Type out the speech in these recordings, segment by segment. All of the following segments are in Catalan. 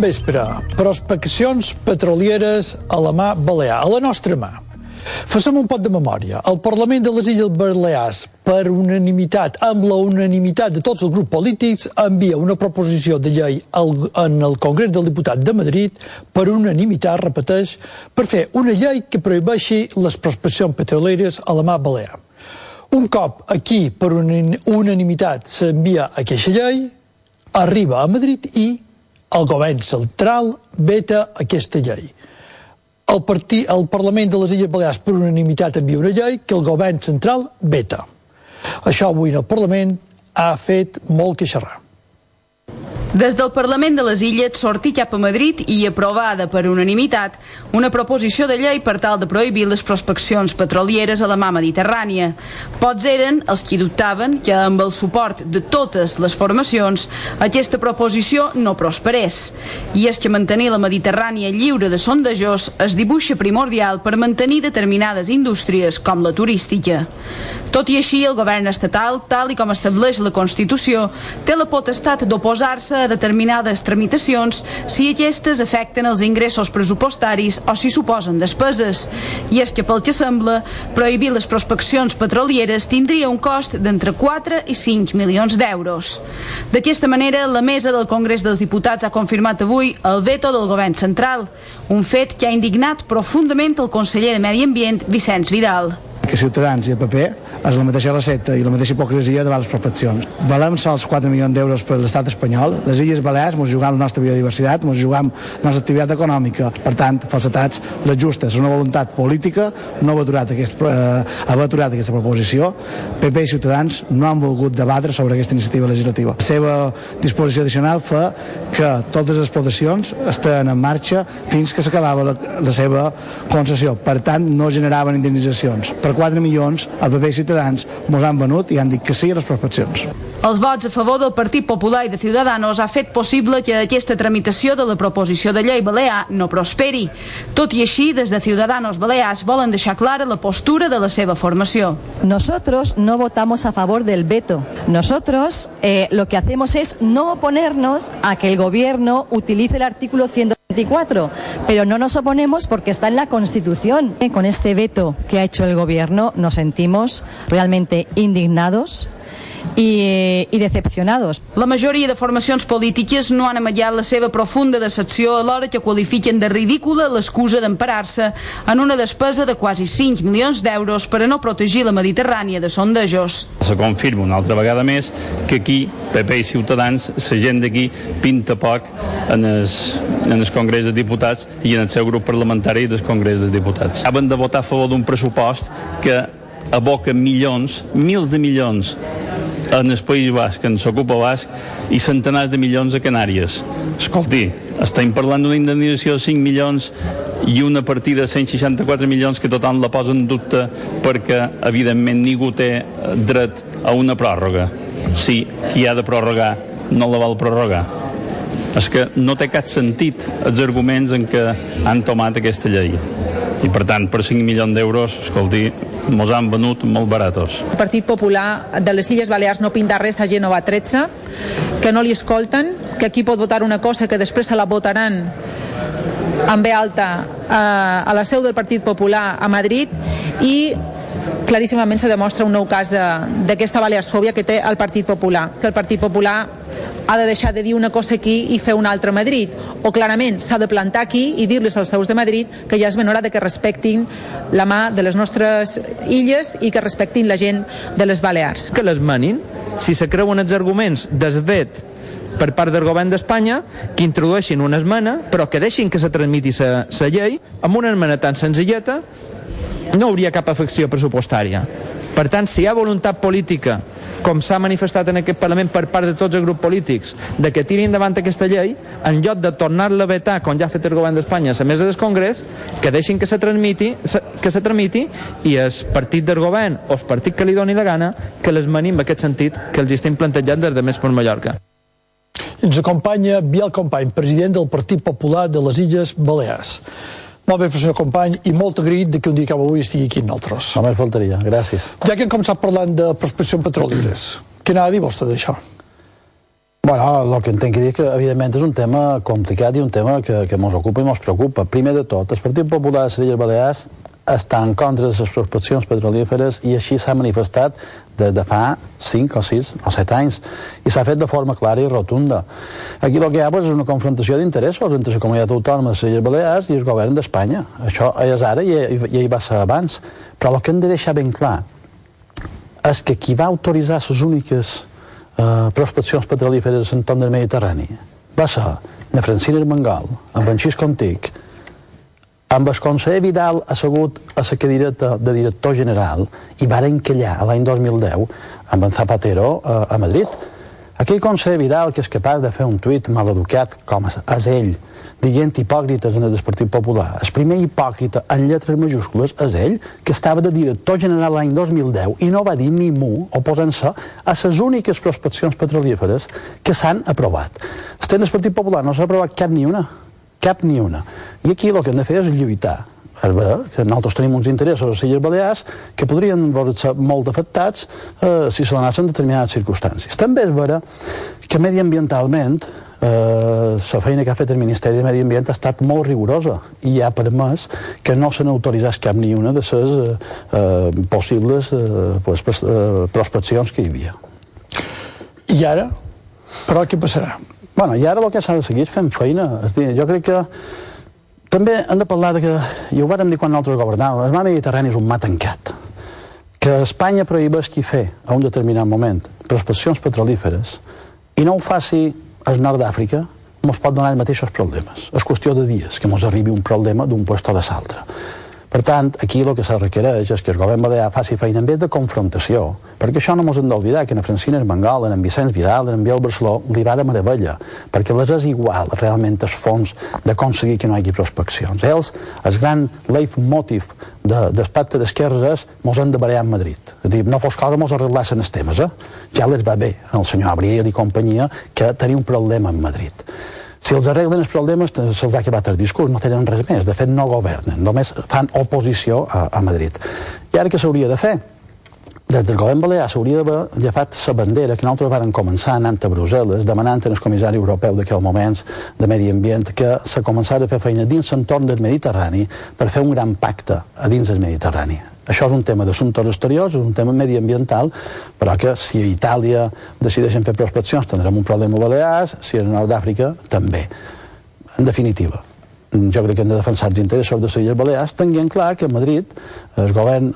Vespre. Prospeccions petrolieres a la mà balear, a la nostra mà. Facem un pot de memòria. El Parlament de les Illes Balears, per unanimitat, amb la unanimitat de tots els grups polítics, envia una proposició de llei al, en el Congrés del Diputat de Madrid, per unanimitat, repeteix, per fer una llei que prohibeixi les prospeccions petrolieres a la mà balear. Un cop aquí, per unanimitat, s'envia aquesta llei, arriba a Madrid i el govern central veta aquesta llei. El, partit, el Parlament de les Illes Balears per unanimitat envia una llei que el govern central veta. Això avui en el Parlament ha fet molt que xerrar. Des del Parlament de les Illes sortir cap a Madrid i aprovada per unanimitat una proposició de llei per tal de prohibir les prospeccions petrolieres a la mà mediterrània. Pots eren els qui dubtaven que amb el suport de totes les formacions aquesta proposició no prosperés. I és que mantenir la Mediterrània lliure de sondejos es dibuixa primordial per mantenir determinades indústries com la turística. Tot i així, el govern estatal, tal i com estableix la Constitució, té la potestat d'oposar-se a determinades tramitacions si aquestes afecten els ingressos pressupostaris o si suposen despeses. I és que, pel que sembla, prohibir les prospeccions petrolieres tindria un cost d'entre 4 i 5 milions d'euros. D'aquesta manera, la mesa del Congrés dels Diputats ha confirmat avui el veto del govern central, un fet que ha indignat profundament el conseller de Medi Ambient, Vicenç Vidal que Ciutadans i el PP és la mateixa recepta i la mateixa hipocresia davant les prospeccions. Valem sols 4 milions d'euros per l'estat espanyol. Les Illes Balears ens jugam la nostra biodiversitat, ens jugam la nostra activitat econòmica. Per tant, falsetats les justes. Una voluntat política no ha aturat, aquest, eh, ha aturat aquesta proposició. PP i Ciutadans no han volgut debatre sobre aquesta iniciativa legislativa. La seva disposició addicional fa que totes les explotacions estan en marxa fins que s'acabava la, la seva concessió. Per tant, no generaven indemnitzacions. Per 4 milions, el PP i Ciutadans mos han venut i han dit que sí a les prospeccions. Els vots a favor del Partit Popular i de Ciudadanos ha fet possible que aquesta tramitació de la proposició de llei balear no prosperi. Tot i així, des de Ciudadanos Balears volen deixar clara la postura de la seva formació. Nosotros no votamos a favor del veto. Nosotros eh, lo que hacemos es no oponernos a que el gobierno utilice el artículo 124, pero no nos oponemos porque está en la Constitución. Con este veto que ha hecho el gobierno nos sentimos realmente indignados i, i decepcionados. La majoria de formacions polítiques no han amallat la seva profunda decepció alhora que qualifiquen de ridícula l'excusa d'emparar-se en una despesa de quasi 5 milions d'euros per a no protegir la Mediterrània de sondejos. Se confirma una altra vegada més que aquí, PP i Ciutadans, la gent d'aquí pinta poc en el, en el Congrés de Diputats i en el seu grup parlamentari del Congrés de Diputats. Acaben de votar a favor d'un pressupost que aboca milions, mils de milions en el País Basc, en s'ocupa Basc, i centenars de milions a Canàries. Escolti, estem parlant d'una indemnització de 5 milions i una partida de 164 milions que tothom la posa en dubte perquè, evidentment, ningú té dret a una pròrroga. Sí, qui ha de prorrogar no la vol prorrogar. És que no té cap sentit els arguments en què han tomat aquesta llei. I, per tant, per 5 milions d'euros, escolti, mos han venut molt baratos. El Partit Popular de les Illes Balears no pinta res a Gènova 13, que no li escolten, que aquí pot votar una cosa que després se la votaran en ve alta a, a la seu del Partit Popular a Madrid i claríssimament se demostra un nou cas d'aquesta balearsfòbia que té el Partit Popular, que el Partit Popular ha de deixar de dir una cosa aquí i fer una altra a Madrid o clarament s'ha de plantar aquí i dir-les als seus de Madrid que ja és ben hora de que respectin la mà de les nostres illes i que respectin la gent de les Balears. Que les manin, si se creuen els arguments desvet per part del govern d'Espanya que introdueixin una esmena però que deixin que se transmiti la llei amb una esmena tan senzilleta no hauria cap afecció pressupostària. Per tant, si hi ha voluntat política com s'ha manifestat en aquest Parlament per part de tots els grups polítics, de que tirin endavant aquesta llei, en lloc de tornar-la a vetar, com ja ha fet el govern d'Espanya a mesa del Congrés, que deixin que se transmiti, que se tramiti i el partit del govern o el partit que li doni la gana que les manim en aquest sentit que els estem plantejant des de Més per Mallorca. Ens acompanya Biel Company, president del Partit Popular de les Illes Balears. Molt bé, professor company, i molt agraït de que un dia com avui estigui aquí amb nosaltres. Només faltaria, gràcies. Ja que hem començat parlant de prospecció petrolieres, què n'ha de dir vostè d'això? Bueno, el que entenc que dir que, evidentment, és un tema complicat i un tema que, que ens ocupa i ens preocupa. Primer de tot, el Partit Popular de les Illes Balears està en contra de les prospeccions petrolíferes i així s'ha manifestat des de fa 5 o 6 o 7 anys i s'ha fet de forma clara i rotunda. Aquí el que hi ha pues, és una confrontació d'interessos entre la comunitat autònoma de les Illes Balears i el govern d'Espanya. Això és ara i, i, hi va ser abans. Però el que hem de deixar ben clar és que qui va autoritzar les úniques eh, prospeccions petrolíferes en entorn del Mediterrani va ser na Francina Armengol, en Xisco Antic, amb el conseller Vidal assegut a la cadireta de director general i varen callar l'any 2010 amb en Zapatero a, a Madrid. Aquell conseller Vidal que és capaç de fer un tuit maleducat com és ell, dient hipòcrites en el Partit Popular. El primer hipòcrita en lletres majúscules és ell, que estava de director general l'any 2010 i no va dir ni mu oposant-se a les úniques prospeccions petrolíferes que s'han aprovat. Estem del Partit Popular no s'ha aprovat cap ni una cap ni una. I aquí el que hem de fer és lluitar. És vera que nosaltres tenim uns interessos a les Illes Balears que podrien ser molt afectats eh, si se donessin determinades circumstàncies. També és vera que mediambientalment eh, la feina que ha fet el Ministeri de Medi Ambient ha estat molt rigorosa i ha permès que no se n'autoritzés cap ni una de les eh, eh, possibles eh, pues, eh, prospeccions que hi havia. I ara? Però què passarà? Bueno, i ara el que s'ha de seguir és fent feina. És dir, jo crec que també hem de parlar de que, i ho vàrem dir quan nosaltres governàvem, el mar Mediterrani és un mar tancat. Que Espanya prohibeix qui fer a un determinat moment prospeccions petrolíferes i no ho faci al nord d'Àfrica, ens pot donar els mateixos problemes. És qüestió de dies que ens arribi un problema d'un puesto de l'altre. Per tant, aquí el que se requereix és que el govern balear faci feina en vez de confrontació, perquè això no ens hem d'oblidar que en Francina Armengol, en Vicenç Vidal, en Biel Barceló, li va de meravella, perquè les és igual realment els fons d'aconseguir que no hi hagi prospeccions. Ells, el gran leitmotiv de, del pacte d'esquerres és mos hem de barallar en Madrid. És dir, no fos cosa mos arreglassin els temes, eh? Ja les va bé al senyor Abriel i companyia que tenia un problema en Madrid. Si els arreglen els problemes, se'ls ha acabat el discurs, no tenen res més. De fet, no governen, només fan oposició a, a Madrid. I ara què s'hauria de fer? Des del govern balear s'hauria d'haver llevat la bandera que nosaltres vàrem començar anant a Brussel·les, demanant al comissari europeu d'aquell moments de Medi Ambient que se començara a fer feina dins l'entorn del Mediterrani per fer un gran pacte a dins del Mediterrani. Això és un tema d'assumptes exteriors, és un tema mediambiental, però que si a Itàlia decideixen fer prospeccions tindrem un problema a Balears, si a Nord d'Àfrica també. En definitiva, jo crec que hem de defensar els interessos de les Illes Balears, tenint clar que a Madrid el govern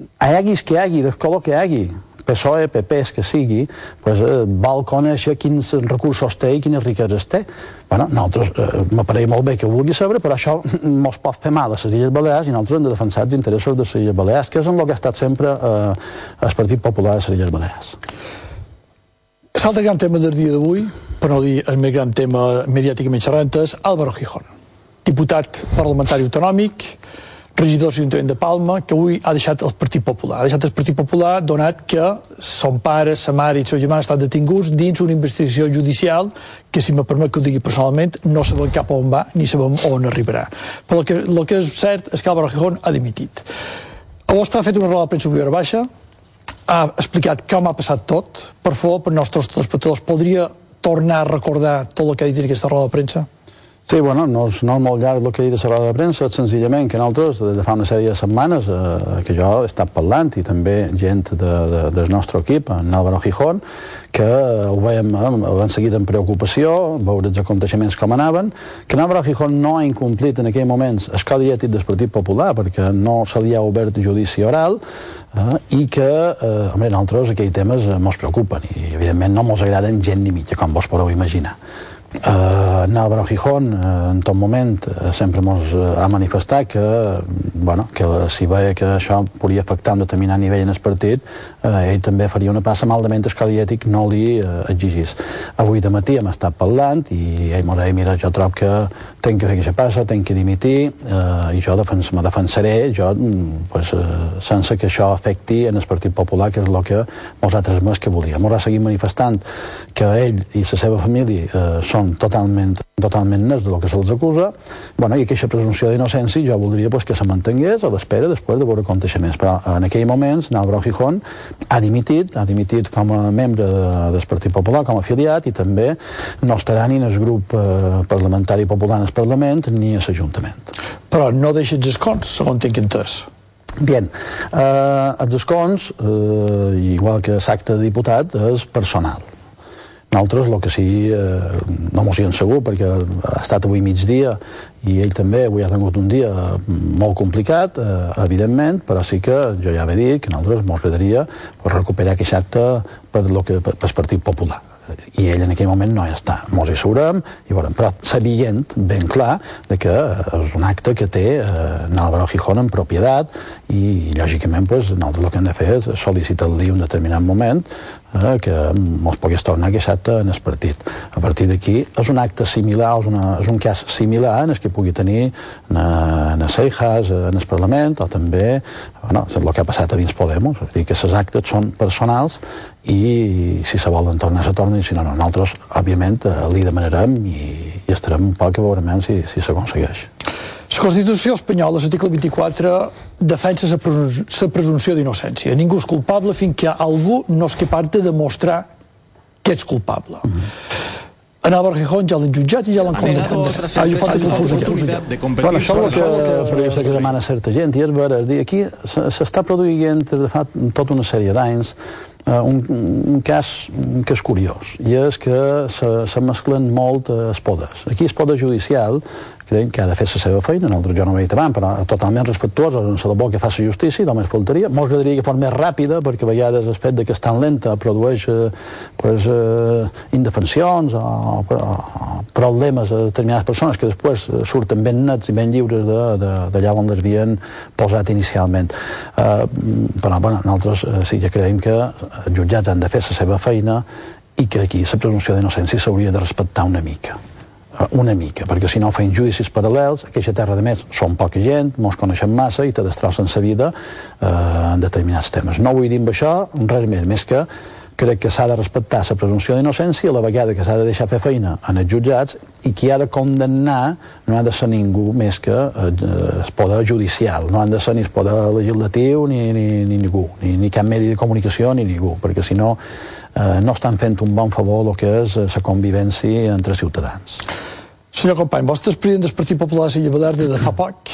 hi haguis que hi hagi, del color que hi hagi, PSOE, PP, que sigui, pues, eh, vol conèixer quins recursos té i quines riqueses té. Bueno, nosaltres, eh, m'apareix molt bé que ho vulgui saber, però això mos pot fer mal a les Illes Balears i nosaltres hem de defensar els interessos de les Illes Balears, que és en el que ha estat sempre eh, el Partit Popular de les Illes Balears. L'altre gran tema del dia d'avui, per no dir el més gran tema mediàticament xerrant, és Álvaro Gijón, diputat parlamentari autonòmic, regidor de l'Ajuntament de Palma, que avui ha deixat el Partit Popular. Ha deixat el Partit Popular donat que son pare, sa mare i el seu germà estan detinguts dins una investigació judicial que, si me permet que ho digui personalment, no sabem cap on va ni sabem on arribarà. Però el que, el que és cert és que Álvaro Gijón ha dimitit. El vostre ha fet una roda de premsa a baixa, ha explicat com ha passat tot. Per favor, per nostres telespectadors, podria tornar a recordar tot el que ha dit en aquesta roda de premsa? Sí, bueno, no és, no és molt llarg el que he dit a la roda de premsa, senzillament que nosaltres, de fa una sèrie de setmanes, eh, que jo he estat parlant, i també gent de, de, del nostre equip, en Álvaro Gijón, que ho veiem, eh, han seguit amb preocupació, veure els aconteixements com anaven, que Álvaro Gijón no ha incomplit en aquell moments el codi ètic del Partit Popular, perquè no se li ha obert judici oral, eh, i que, eh, home, nosaltres aquells temes eh, preocupen, i evidentment no mos agraden gent ni mitja, com vos podeu imaginar. En Álvaro Gijón, uh, en tot moment, uh, sempre ens uh, ha manifestat que, bueno, que si veia que això podia afectar un determinat nivell en el partit, uh, ell també faria una passa malament el codi ètic no li uh, exigís. Avui de matí hem estat parlant i ell m'ha dit, mira, jo trobo que tenc que fer aquesta passa, tenc que dimitir uh, i jo defens, me defensaré jo, pues, uh, sense que això afecti en el Partit Popular, que és el que nosaltres més que volíem. Ens ha seguit manifestant que ell i la seva família uh, són són totalment, totalment nets del que se'ls acusa, bueno, i aquesta presumpció d'innocència jo voldria pues, que se mantingués a l'espera després de veure aconteixements. Però en aquell moment, Álvaro Gijón ha dimitit, ha dimitit com a membre de, del Partit Popular, com a afiliat, i també no estarà ni en el grup eh, parlamentari popular en el Parlament ni a l'Ajuntament. Però no deixes escons, segons tinc entès. Bien, eh, els escons, eh, igual que l'acte de diputat, és personal. Nosaltres, el que sí, eh, no m'ho siguin segur, perquè ha estat avui migdia i ell també avui ha tingut un dia molt complicat, eh, evidentment, però sí que jo ja he dit que nosaltres ens agradaria recuperar aquest acte per, lo que, per, per Partit Popular i ell en aquell moment no hi està. Mos hi sourem, i veurem, però sabient ben clar de que és un acte que té eh, Álvaro Gijón en propietat i, lògicament, pues, nosaltres el que hem de fer és sol·licitar-li un determinat moment eh, que mos pogués tornar aquest acte en el partit. A partir d'aquí és un acte similar, és, una, és un cas similar en el que pugui tenir en, en Seijas, en el Parlament, o també bueno, el que ha passat a dins Podemos, és a dir, que els actes són personals i si se volen tornar, se tornen, si no, no nosaltres, òbviament, eh, li demanarem i, i estarem un poc a veure si, si s'aconsegueix. La Constitució espanyola, l'article 24, defensa la presumpció, d'innocència. Ningú és culpable fins que algú no és capaç de demostrar que ets culpable. Mm -hmm. En Álvaro Gijón ja l'han jutjat i ja l'han condemnat. Ah, jo falta confusió. Bueno, això és el que, que, que demana certa gent, i és vera, aquí s'està produint de fa tota una sèrie d'anys uh, un, un, cas, que és curiós, i és que se, se mesclen molt els poders. Aquí el poder judicial creiem que ha de fer la seva feina, nosaltres jo no ho he dit abans, però totalment respectuosos en la bo que fa la justícia, només faltaria. Ens agradaria que fos més ràpida, perquè a vegades el fet de que és tan lenta produeix eh, pues, eh, indefensions o, o, o problemes a determinades persones que després eh, surten ben nets i ben lliures d'allà on les havien posat inicialment. Eh, però, bueno, nosaltres eh, sí que creiem que els jutjats han de fer la seva feina i que aquí la presumpció d'innocència s'hauria de respectar una mica. Eh, una mica, perquè si no feien judicis paral·lels, aquesta terra de més són poca gent, mos coneixem massa i te destrossen la vida eh, en determinats temes. No vull dir amb això res més, més que crec que s'ha de respectar la presumpció d'innocència a la vegada que s'ha de deixar fer feina en els jutjats i qui ha de condemnar no ha de ser ningú més que eh, el poder judicial, no han de ser ni el poder legislatiu ni, ni, ni ningú, ni, ni cap medi de comunicació ni ningú, perquè si no eh, no estan fent un bon favor el que és la convivència entre ciutadans. Senyor company, vostre és president del Partit Popular de Silla Balear des de fa poc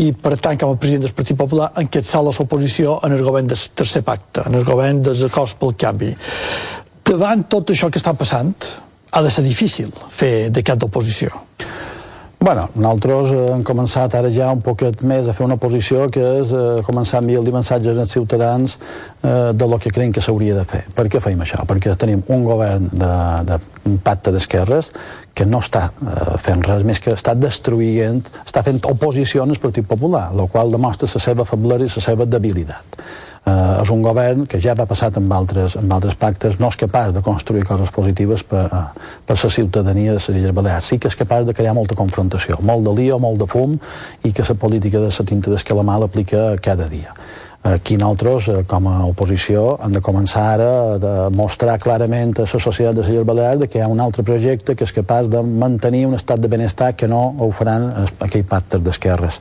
i, per tant, com a president del Partit Popular, enquestar la oposició en el govern del tercer pacte, en el govern dels acords pel canvi. Davant tot això que està passant, ha de ser difícil fer de cap d'oposició. Bueno, nosaltres hem començat ara ja un poquet més a fer una posició que és eh, començar a enviar-li missatges als ciutadans eh, de lo que creiem que s'hauria de fer. Per què feim això? Perquè tenim un govern de, de pacte d'esquerres que no està eh, fent res més que està destruint, està fent oposició al Partit Popular, el qual demostra la seva feblesa i la seva debilitat. Eh, és un govern que ja va passat amb altres, amb altres pactes, no és capaç de construir coses positives per, per la ciutadania de les Illes Balears. Sí que és capaç de crear molta confrontació, molt de lío, molt de fum, i que la política de la tinta d'escalamar l'aplica cada dia. Aquí nosaltres, eh, com a oposició, hem de començar ara a mostrar clarament a la societat de Illes Balears que hi ha un altre projecte que és capaç de mantenir un estat de benestar que no ho faran aquell pactes d'esquerres.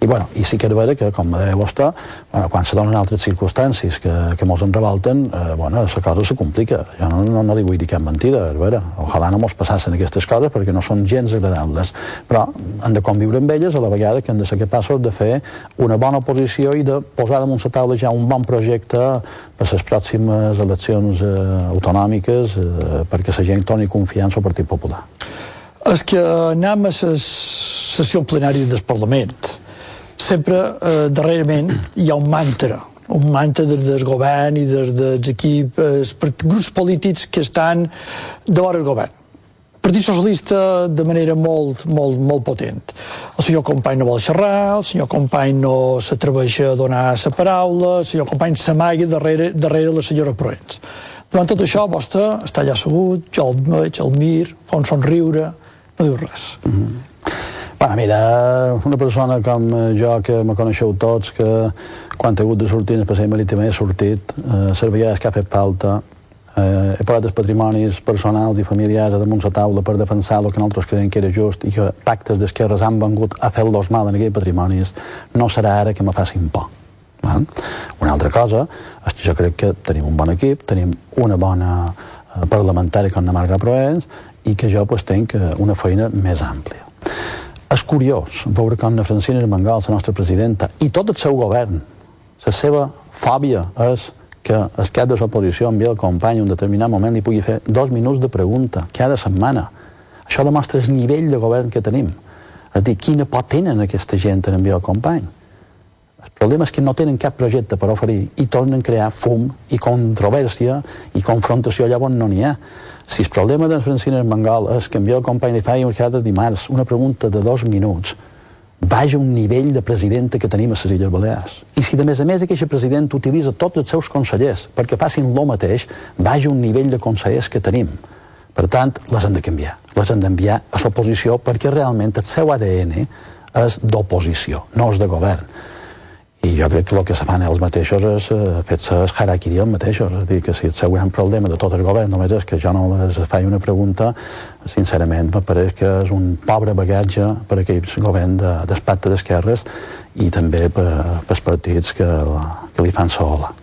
I, bueno, i sí que és vera que, com deia vostè, bueno, quan se donen altres circumstàncies que, que mos en revolten, eh, bueno, la cosa se complica. Jo no, no, no li vull dir cap mentida, és vera. Ojalà no mos passassin aquestes coses perquè no són gens agradables. Però hem de conviure amb elles a la vegada que hem de ser capaços de fer una bona oposició i de posar damunt la taula ja un bon projecte per les pròximes eleccions eh, autonòmiques eh, perquè la gent torni confiança al Partit Popular. És que anem a la sessió plenària del Parlament. Sempre, eh, darrerament, hi ha un mantra un mantra des del govern i dels equips, eh, grups polítics que estan vora el govern Partit Socialista de manera molt, molt, molt potent. El senyor Company no vol xerrar, el senyor Company no s'atreveix a donar la paraula, el senyor Company s'amaga darrere, darrere la senyora Proens. Davant tot això, vostè està allà assegut, jo el veig, el mir, fa un somriure, no diu res. Mm -hmm. Bueno, mira, una persona com jo, que me coneixeu tots, que quan he hagut de sortir en passeig marítim he sortit, eh, les vegades que ha fet falta, Eh, he posat els patrimonis personals i familiars a damunt la taula per defensar el que nosaltres creiem que era just i que pactes d'esquerres han vengut a fer-los mal en aquells patrimonis, no serà ara que me facin por. Val? Una altra cosa jo crec que tenim un bon equip, tenim una bona eh, parlamentària com la Marga Proens i que jo pues, tenc eh, una feina més àmplia. És curiós veure com la Francina Armengol, la nostra presidenta, i tot el seu govern, la seva fòbia és que el cap de l'oposició envia el company un determinat moment li pugui fer dos minuts de pregunta cada setmana. Això demostra el nivell de govern que tenim. És dir, quina por tenen aquesta gent en enviar el company. El problema és que no tenen cap projecte per oferir i tornen a crear fum i controvèrsia i confrontació allà on no n'hi ha. Si el problema de Francina Mangal és que envia el company li fa cada dimarts una pregunta de dos minuts, vaja un nivell de presidenta que tenim a les Illes Balears. I si de més a més aquest president utilitza tots els seus consellers perquè facin lo mateix, vaja un nivell de consellers que tenim. Per tant, les han de canviar. Les han d'enviar a l'oposició perquè realment el seu ADN és d'oposició, no és de govern i jo crec que el que se fan els mateixos és eh, fer-se el harakiri els mateixos és a dir, que si el gran problema de tot el govern només és que jo no les faig una pregunta sincerament me pareix que és un pobre bagatge per aquell govern de, d'espacte d'esquerres i també per, per els partits que, que li fan sola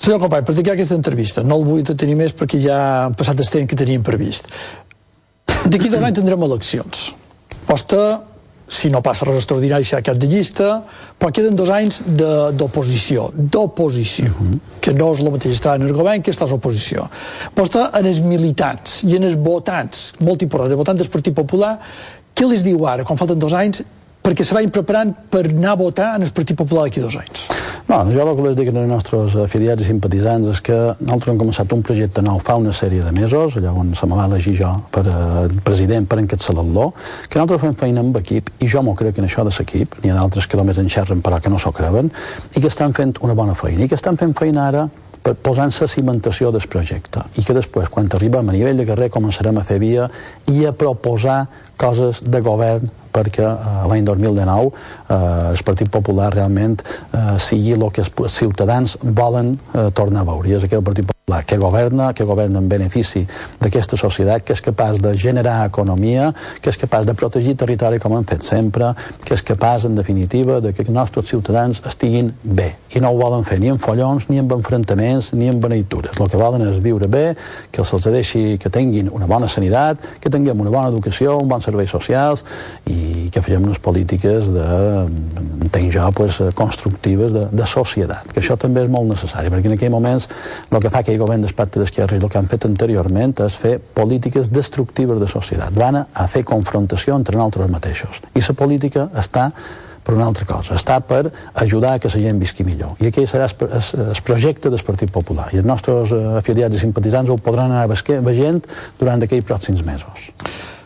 Senyor company, per tancar aquesta entrevista, no el vull detenir més perquè ja han passat el temps que teníem previst. D'aquí dos anys tindrem eleccions. Posta si no passa res extraordinari serà cap de llista, però queden dos anys d'oposició, d'oposició, uh mhm. -huh. que no és el mateix estar en el govern que estar a l'oposició. Però està en els militants i en els votants, molt important, els votants del Partit Popular, què els diu ara, quan falten dos anys, perquè se vagin preparant per anar a votar en el Partit Popular d'aquí dos anys? No, jo el que les dic als nostres afiliats i simpatitzants és que nosaltres hem començat un projecte nou fa una sèrie de mesos, allà on se me va elegir jo per a president per encapçalar-lo, que nosaltres fem feina amb equip, i jo m'ho crec en això de l'equip, n'hi ha d'altres que només en xerren però que no s'ho creuen, i que estan fent una bona feina, i que estan fent feina ara per posant-se cimentació del projecte i que després, quan arribem a nivell de carrer, començarem a fer via i a proposar coses de govern perquè uh, l'any 2019 eh, el Partit Popular realment eh, sigui el que els ciutadans volen eh, tornar a veure. I és aquell Partit Popular que governa, que governa en benefici d'aquesta societat, que és capaç de generar economia, que és capaç de protegir territori com hem fet sempre, que és capaç, en definitiva, de que els nostres ciutadans estiguin bé. I no ho volen fer ni en follons, ni en enfrontaments, ni en beneitures. El que volen és viure bé, que se'ls deixi que tinguin una bona sanitat, que tinguem una bona educació, un bon serveis socials i que fem unes polítiques de, entenc jo, pues, constructives de, de societat, que això també és molt necessari, perquè en aquell moments el que fa aquell govern d'especte d'esquerra i el que han fet anteriorment és fer polítiques destructives de societat, van a fer confrontació entre nosaltres mateixos. I la política està per una altra cosa, està per ajudar a que la gent visqui millor. I aquí serà el projecte del Partit Popular. I els nostres eh, afiliats i simpatitzants ho podran anar veient durant aquells pròxims mesos.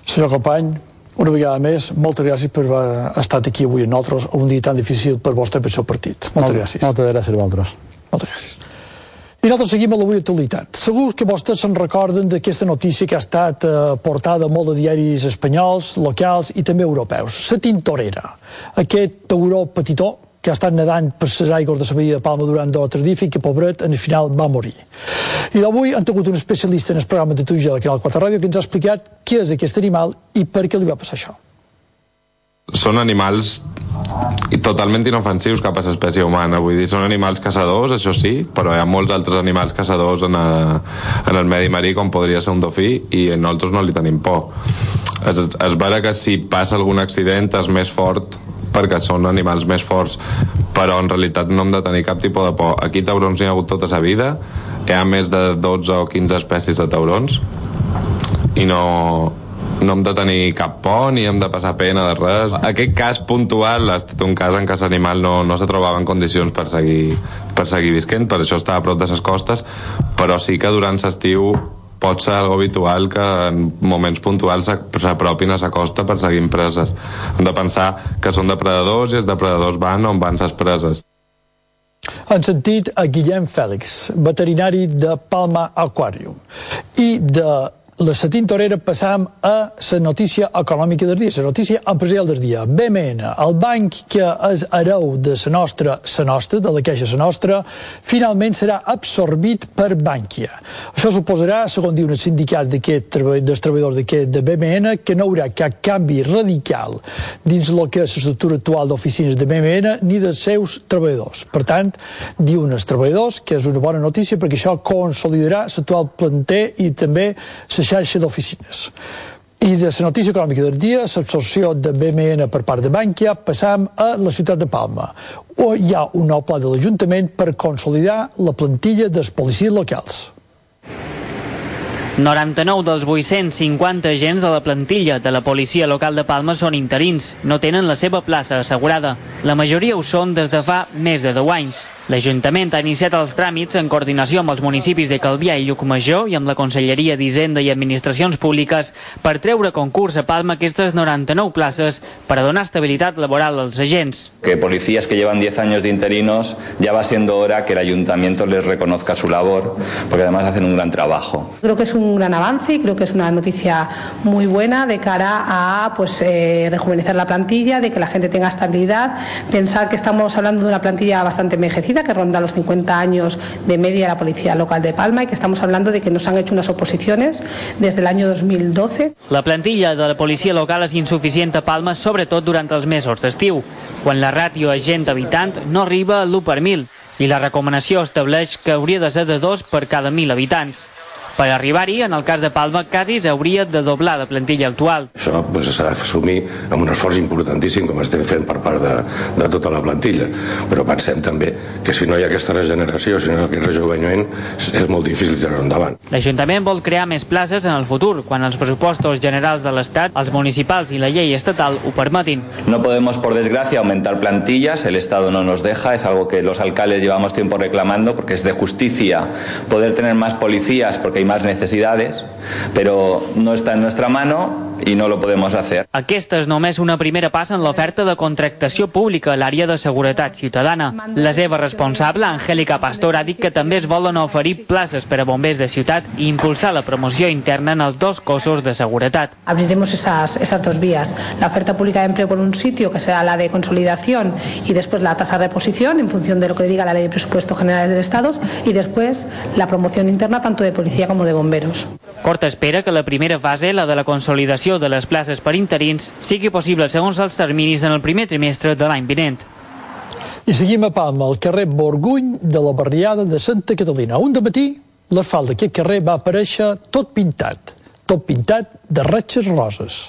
Senyor company, una vegada més, moltes gràcies per haver estat aquí avui amb nosaltres, un dia tan difícil per vostre i per seu partit. Moltes Molt, gràcies. Moltes gràcies a vosaltres. Moltes gràcies. I nosaltres seguim a l'avui actualitat. Segur que vostès se'n recorden d'aquesta notícia que ha estat eh, portada molt de diaris espanyols, locals i també europeus. La Tintorera, aquest tauró petitó que ha estat nedant per les aigües de la de Palma durant dies i que, pobret, en el final va morir. I d'avui han tingut un especialista en el programa de Tuja del Canal 4 Ràdio que ens ha explicat què és aquest animal i per què li va passar això. Són animals totalment inofensius cap a l'espècie humana. Vull dir, són animals caçadors, això sí, però hi ha molts altres animals caçadors en, a, en el medi marí, com podria ser un dofí, i nosaltres no li tenim por. Es, es vera que si passa algun accident és més fort perquè són animals més forts però en realitat no hem de tenir cap tipus de por aquí taurons n'hi ha hagut tota la vida hi ha més de 12 o 15 espècies de taurons i no, no hem de tenir cap por ni hem de passar pena de res. Aquest cas puntual ha estat un cas en què l'animal no, no se trobava en condicions per seguir, per seguir visquent, per això està a prop de les costes, però sí que durant l'estiu pot ser algo habitual que en moments puntuals s'apropin a la costa per seguir preses. Hem de pensar que són depredadors i els depredadors van on van les preses. Han sentit a Guillem Fèlix, veterinari de Palma Aquarium, i de la tintorera passam a la notícia econòmica del dia, la notícia empresarial del dia. BMN, el banc que és hereu de la nostra, la nostra, de la queixa la nostra, finalment serà absorbit per Bankia. Això suposarà, segons diuen els sindicats dels treballadors d'aquest de BMN, que no hi haurà cap canvi radical dins el que és l'estructura actual d'oficines de BMN ni dels seus treballadors. Per tant, diuen els treballadors que és una bona notícia perquè això consolidarà l'actual planter i també la xarxa d'oficines. I de la notícia econòmica del dia, l'absorció de BMN per part de Bankia, passam a la ciutat de Palma, on hi ha un nou pla de l'Ajuntament per consolidar la plantilla dels policies locals. 99 dels 850 agents de la plantilla de la policia local de Palma són interins, no tenen la seva plaça assegurada. La majoria ho són des de fa més de 10 anys. L'Ajuntament ha iniciat els tràmits en coordinació amb els municipis de Calvià i Llucmajor i amb la Conselleria d'Hisenda i Administracions Públiques per treure concurs a Palma aquestes 99 places per a donar estabilitat laboral als agents. Que policías que llevan 10 años de interinos ya va siendo hora que el Ayuntamiento les reconozca su labor, porque además hacen un gran trabajo. Creo que es un gran avance y creo que es una noticia muy buena de cara a pues, eh, rejuvenecer la plantilla, de que la gente tenga estabilidad. Pensar que estamos hablando de una plantilla bastante envejecida que ronda los 50 años de media la Policía Local de Palma y que estamos hablando de que nos han hecho unas oposiciones desde el año 2012. La plantilla de la policia local és insuficient a Palma, sobretot durant els mesos d'estiu, quan la ràtio agent-habitant no arriba a l'1 per 1.000 i la recomanació estableix que hauria de ser de 2 per cada 1.000 habitants. Per arribar-hi, en el cas de Palma, quasi s'hauria de doblar la plantilla actual. Això pues, s'ha d'assumir amb un esforç importantíssim com estem fent per part de, de tota la plantilla. Però pensem també que si no hi ha aquesta regeneració, si no hi ha aquest rejuveniment, és, és molt difícil tirar endavant. L'Ajuntament vol crear més places en el futur, quan els pressupostos generals de l'Estat, els municipals i la llei estatal ho permetin. No podemos, por desgracia, aumentar plantillas, el Estado no nos deja, es algo que los alcaldes llevamos tiempo reclamando, porque es de justicia poder tener más policías, porque hay más necesidades, pero no está en nuestra mano i no lo podemos hacer. Aquesta és només una primera passa en l'oferta de contractació pública a l'àrea de seguretat ciutadana. La seva responsable, Angélica Pastor, ha dit que també es volen oferir places per a bombers de ciutat i impulsar la promoció interna en els dos cossos de seguretat. Abriremos esas, esas dos vías. La oferta pública de empleo por un sitio, que será la de consolidación, y después la tasa de reposición, en función de lo que diga la ley de presupuestos generales del Estado, y después la promoción interna tanto de policía como de bomberos. Corta espera que la primera fase, la de la consolidació de les places per interins, sigui possible segons els terminis en el primer trimestre de l'any vinent. I seguim a Palma, al carrer Borguny de la barriada de Santa Catalina. Un de matí, l'asfalt d'aquest carrer va aparèixer tot pintat, tot pintat de ratxes roses.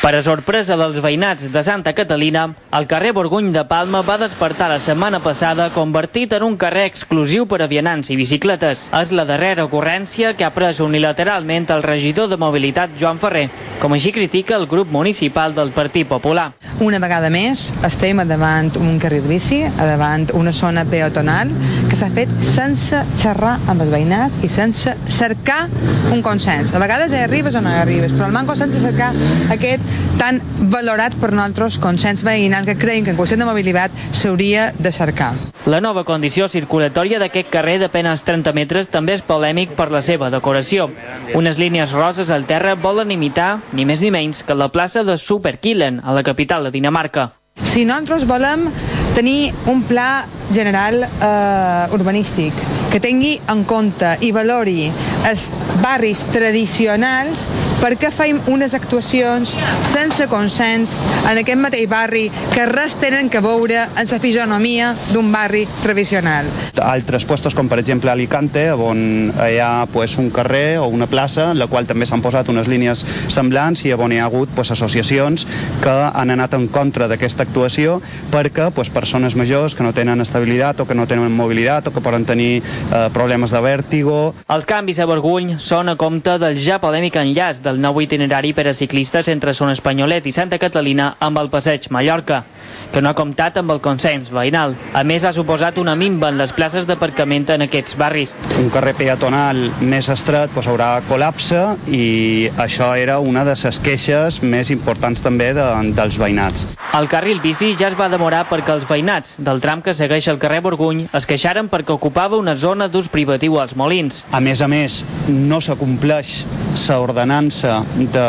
Per a sorpresa dels veïnats de Santa Catalina, el carrer Borguny de Palma va despertar la setmana passada convertit en un carrer exclusiu per a vianants i bicicletes. És la darrera ocurrència que ha pres unilateralment el regidor de mobilitat Joan Ferrer, com així critica el grup municipal del Partit Popular. Una vegada més estem davant un carril bici, davant una zona peatonal que s'ha fet sense xerrar amb els veïnats i sense cercar un consens. A vegades arribes o no arribes, però el manco sense cercar aquest tan valorat per nosaltres consens veïnal que creiem que en qüestió de mobilitat s'hauria de cercar. La nova condició circulatòria d'aquest carrer de penes 30 metres també és polèmic per la seva decoració. Unes línies roses al terra volen imitar, ni més ni menys, que la plaça de Superkillen, a la capital de Dinamarca. Si nosaltres volem tenir un pla general eh, urbanístic que tingui en compte i valori els barris tradicionals perquè fem unes actuacions sense consens en aquest mateix barri que res tenen que veure en la fisonomia d'un barri tradicional. Altres puestos, com per exemple Alicante, on hi ha pues, un carrer o una plaça, en la qual també s'han posat unes línies semblants i on hi ha hagut pues, associacions que han anat en contra d'aquesta actuació perquè pues, persones majors que no tenen estabilitat o que no tenen mobilitat o que poden tenir eh, problemes de vèrtigo. Els canvis a Borguny són a compte del ja polèmic enllaç de el nou itinerari per a ciclistes entre Son Espanyolet i Santa Catalina amb el passeig Mallorca que no ha comptat amb el consens veïnal. A més, ha suposat una minva en les places d'aparcament en aquests barris. Un carrer peatonal més estret doncs, haurà col·lapse i això era una de les queixes més importants també de, dels veïnats. El carril bici ja es va demorar perquè els veïnats del tram que segueix el carrer Borguny es queixaren perquè ocupava una zona d'ús privatiu als molins. A més a més, no s'acompleix l'ordenança de,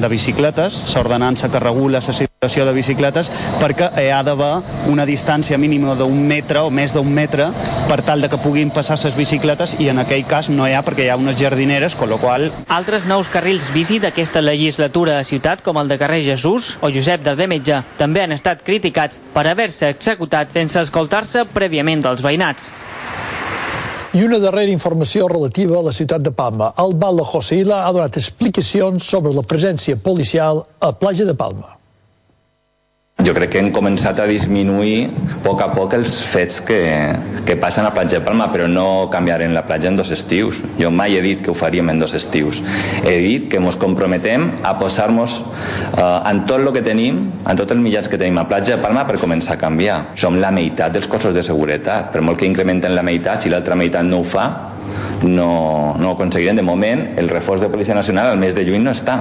de bicicletes, l'ordenança que regula la circulació de bicicletes, perquè hi ha d'haver una distància mínima d'un metre o més d'un metre per tal de que puguin passar les bicicletes i en aquell cas no hi ha perquè hi ha unes jardineres, con lo qual... Altres nous carrils bici d'aquesta legislatura a ciutat, com el de carrer Jesús o Josep Metge, també han estat criticats per haver-se executat sense escoltar-se prèviament dels veïnats. I una darrera informació relativa a la ciutat de Palma. El Bala Joseila ha donat explicacions sobre la presència policial a Platja de Palma jo crec que hem començat a disminuir a poc a poc els fets que, que passen a Platja de Palma, però no canviarem la platja en dos estius. Jo mai he dit que ho faríem en dos estius. He dit que ens comprometem a posar-nos eh, en tot el que tenim, en tots els mitjans que tenim a Platja de Palma per començar a canviar. Som la meitat dels cossos de seguretat. Per molt que incrementen la meitat, si l'altra meitat no ho fa, no, no ho aconseguirem. De moment, el reforç de Policia Nacional al mes de juny no està.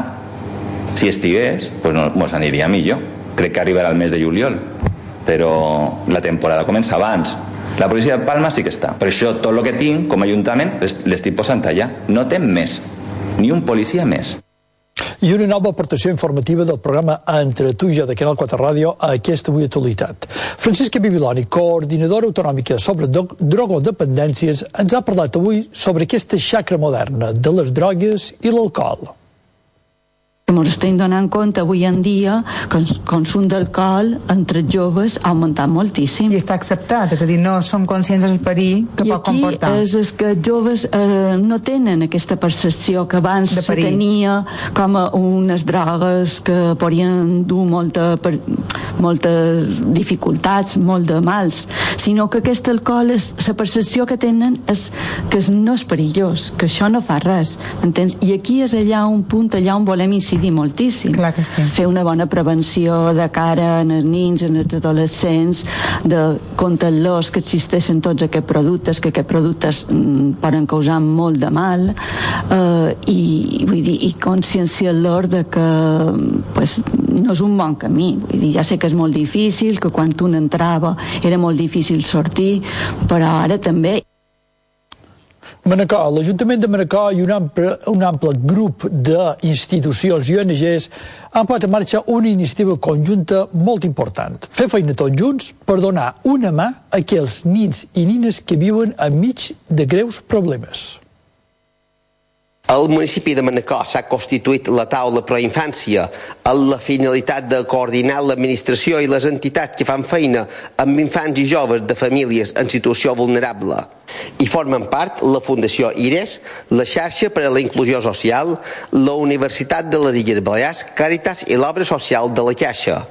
Si estigués, pues no, ens aniria millor crec que arribarà al mes de juliol però la temporada comença abans. La policia de Palma sí que està per això tot el que tinc com a ajuntament l'estic posant allà. No té més ni un policia més. I una nova aportació informativa del programa Entre tu i jo de Canal 4 Ràdio a aquesta avui actualitat. Francisca Bibiloni, coordinadora autonòmica sobre drogodependències, ens ha parlat avui sobre aquesta xacra moderna de les drogues i l'alcohol ens estem donant compte avui en dia que el consum d'alcohol entre joves ha augmentat moltíssim. I està acceptat, és a dir, no som conscients del perill que I pot comportar. I aquí és, és que els joves eh, no tenen aquesta percepció que abans se tenia com a unes drogues que podien dur molta, per, moltes dificultats, molt de mals, sinó que aquest alcohol, és, la percepció que tenen és que no és perillós, que això no fa res, entens? I aquí és allà un punt allà on volem incidir incidir moltíssim. Clar que sí. Fer una bona prevenció de cara en els nins, en els adolescents, de contar-los que existeixen tots aquests productes, que aquests productes mm, poden causar molt de mal, eh, i, vull dir, i conscienciar-los de que pues, no és un bon camí. Vull dir, ja sé que és molt difícil, que quan un entrava era molt difícil sortir, però ara també Manacor, l'Ajuntament de Manacor i un ample, un ample grup d'institucions i ONGs han posat en marxa una iniciativa conjunta molt important. Fer feina tots junts per donar una mà a aquells nins i nines que viuen enmig de greus problemes. Al municipi de Manacor s'ha constituït la taula proinfància amb la finalitat de coordinar l'administració i les entitats que fan feina amb infants i joves de famílies en situació vulnerable. I formen part la Fundació IRES, la xarxa per a la inclusió social, la Universitat de les Illes Balears, Càritas i l'obra social de la Caixa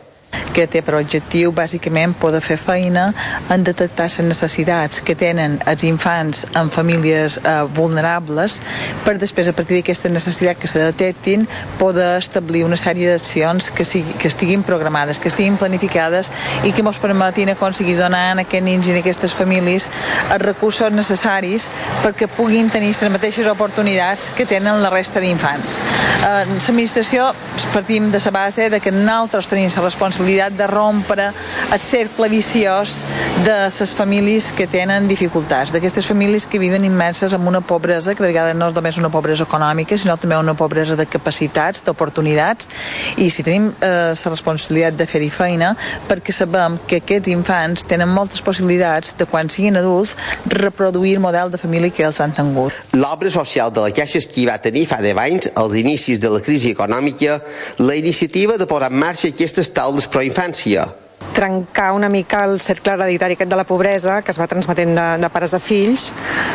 que té per objectiu bàsicament poder fer feina en detectar les necessitats que tenen els infants en famílies eh, vulnerables per després a partir d'aquesta necessitat que se detectin poder establir una sèrie d'accions que, sigui, que estiguin programades, que estiguin planificades i que ens permetin aconseguir donar a aquests nins i a aquestes famílies els recursos necessaris perquè puguin tenir les mateixes oportunitats que tenen la resta d'infants. Eh, L'administració partim de la base de que nosaltres tenim la responsabilitat possibilitat de rompre el cercle viciós de les famílies que tenen dificultats, d'aquestes famílies que viven immerses en una pobresa, que de vegades no és només una pobresa econòmica, sinó també una pobresa de capacitats, d'oportunitats, i si tenim eh, la responsabilitat de fer-hi feina, perquè sabem que aquests infants tenen moltes possibilitats de quan siguin adults reproduir el model de família que els han tingut. L'obra social de la Caixa Esquí va tenir fa 10 anys, als inicis de la crisi econòmica, la iniciativa de posar en marxa aquestes taules pro infància trencar una mica el cercle hereditari aquest de la pobresa que es va transmetent de, de pares a fills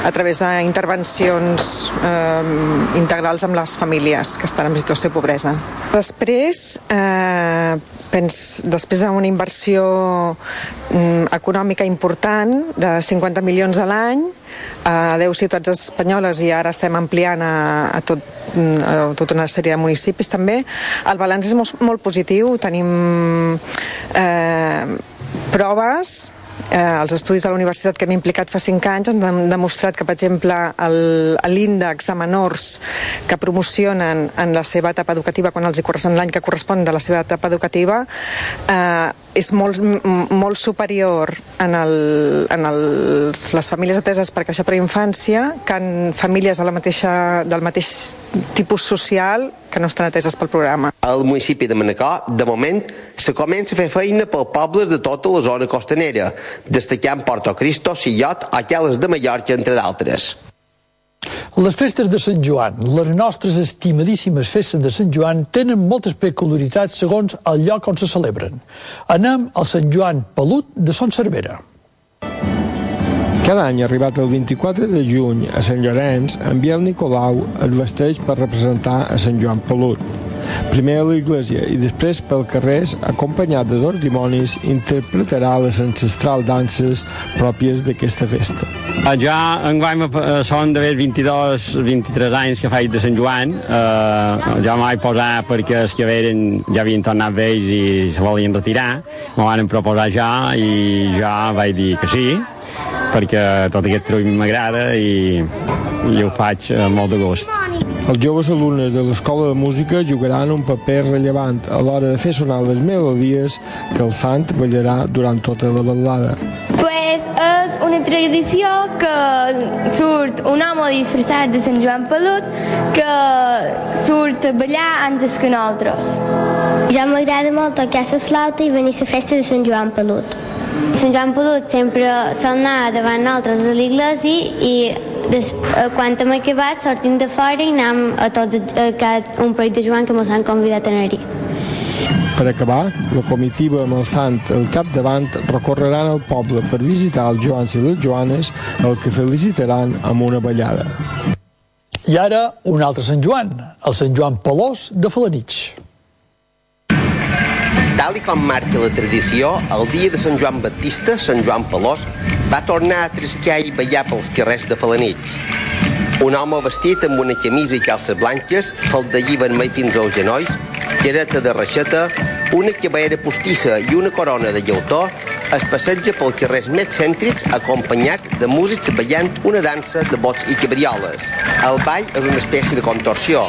a través d'intervencions eh, integrals amb les famílies que estan en situació de pobresa. Després, eh, pens, després d'una inversió mm, econòmica important de 50 milions a l'any a 10 ciutats espanyoles i ara estem ampliant a, a, tot, a tota una sèrie de municipis també, el balanç és molt, molt positiu. Tenim eh, proves eh, els estudis de la universitat que hem implicat fa 5 anys han demostrat que, per exemple, l'índex de menors que promocionen en la seva etapa educativa, quan els hi correspon l'any que correspon de la seva etapa educativa, eh, és molt, molt superior en, el, en els, les famílies ateses per caixa per infància que en famílies de la mateixa, del mateix tipus social que no estan ateses pel programa. Al municipi de Manacor, de moment, se comença a fer feina pel pobles de tota la zona costanera, destacant Porto Cristo, Sillot o Queles de Mallorca, entre d'altres. Les festes de Sant Joan, les nostres estimadíssimes festes de Sant Joan, tenen moltes peculiaritats segons el lloc on se celebren. Anem al Sant Joan Pelut de Son Cervera. Cada any, arribat el 24 de juny a Sant Llorenç, en Biel Nicolau es vesteix per representar a Sant Joan Pelut. Primer a l'església i després pel carrers, acompanyat de dos dimonis, interpretarà les ancestrals danses pròpies d'aquesta festa. Ja enguany són d'haver 22-23 anys que faig de Sant Joan. Eh, ja m'ho vaig posar perquè els que veren ja havien tornat vells i se volien retirar. M'ho van proposar ja i ja vaig dir que sí perquè tot aquest trull m'agrada i, i ho faig amb molt de gust. Els joves alumnes de l'Escola de Música jugaran un paper rellevant a l'hora de fer sonar les melodies que el sant ballarà durant tota la ballada. Pues és una tradició que surt un home disfressat de Sant Joan Pelut que surt a ballar antes que nosaltres. Ja m'agrada molt tocar la flauta i venir a la festa de Sant Joan Pelut. Sant Joan Pelut sempre sol anar davant nosaltres a l'església i des, eh, quan hem acabat sortim de fora i anem a tots a, a un parell de Joan que ens han convidat a anar-hi. Per acabar, la comitiva amb el sant al capdavant recorreran el poble per visitar els Joans i les Joanes, el que felicitaran amb una ballada. I ara, un altre Sant Joan, el Sant Joan Pelós de Falanitx. Tal i com marca la tradició, el dia de Sant Joan Baptista, Sant Joan Pelós, va tornar a triscar i ballar pels carrers de Falanitx. Un home vestit amb una camisa i calces blanques, faldellí vermell fins als genolls, gereta de reixeta, una cabellera postissa i una corona de llautó es passeja pels carrers més cèntrics acompanyat de músics ballant una dansa de bots i cabrioles. El ball és una espècie de contorsió,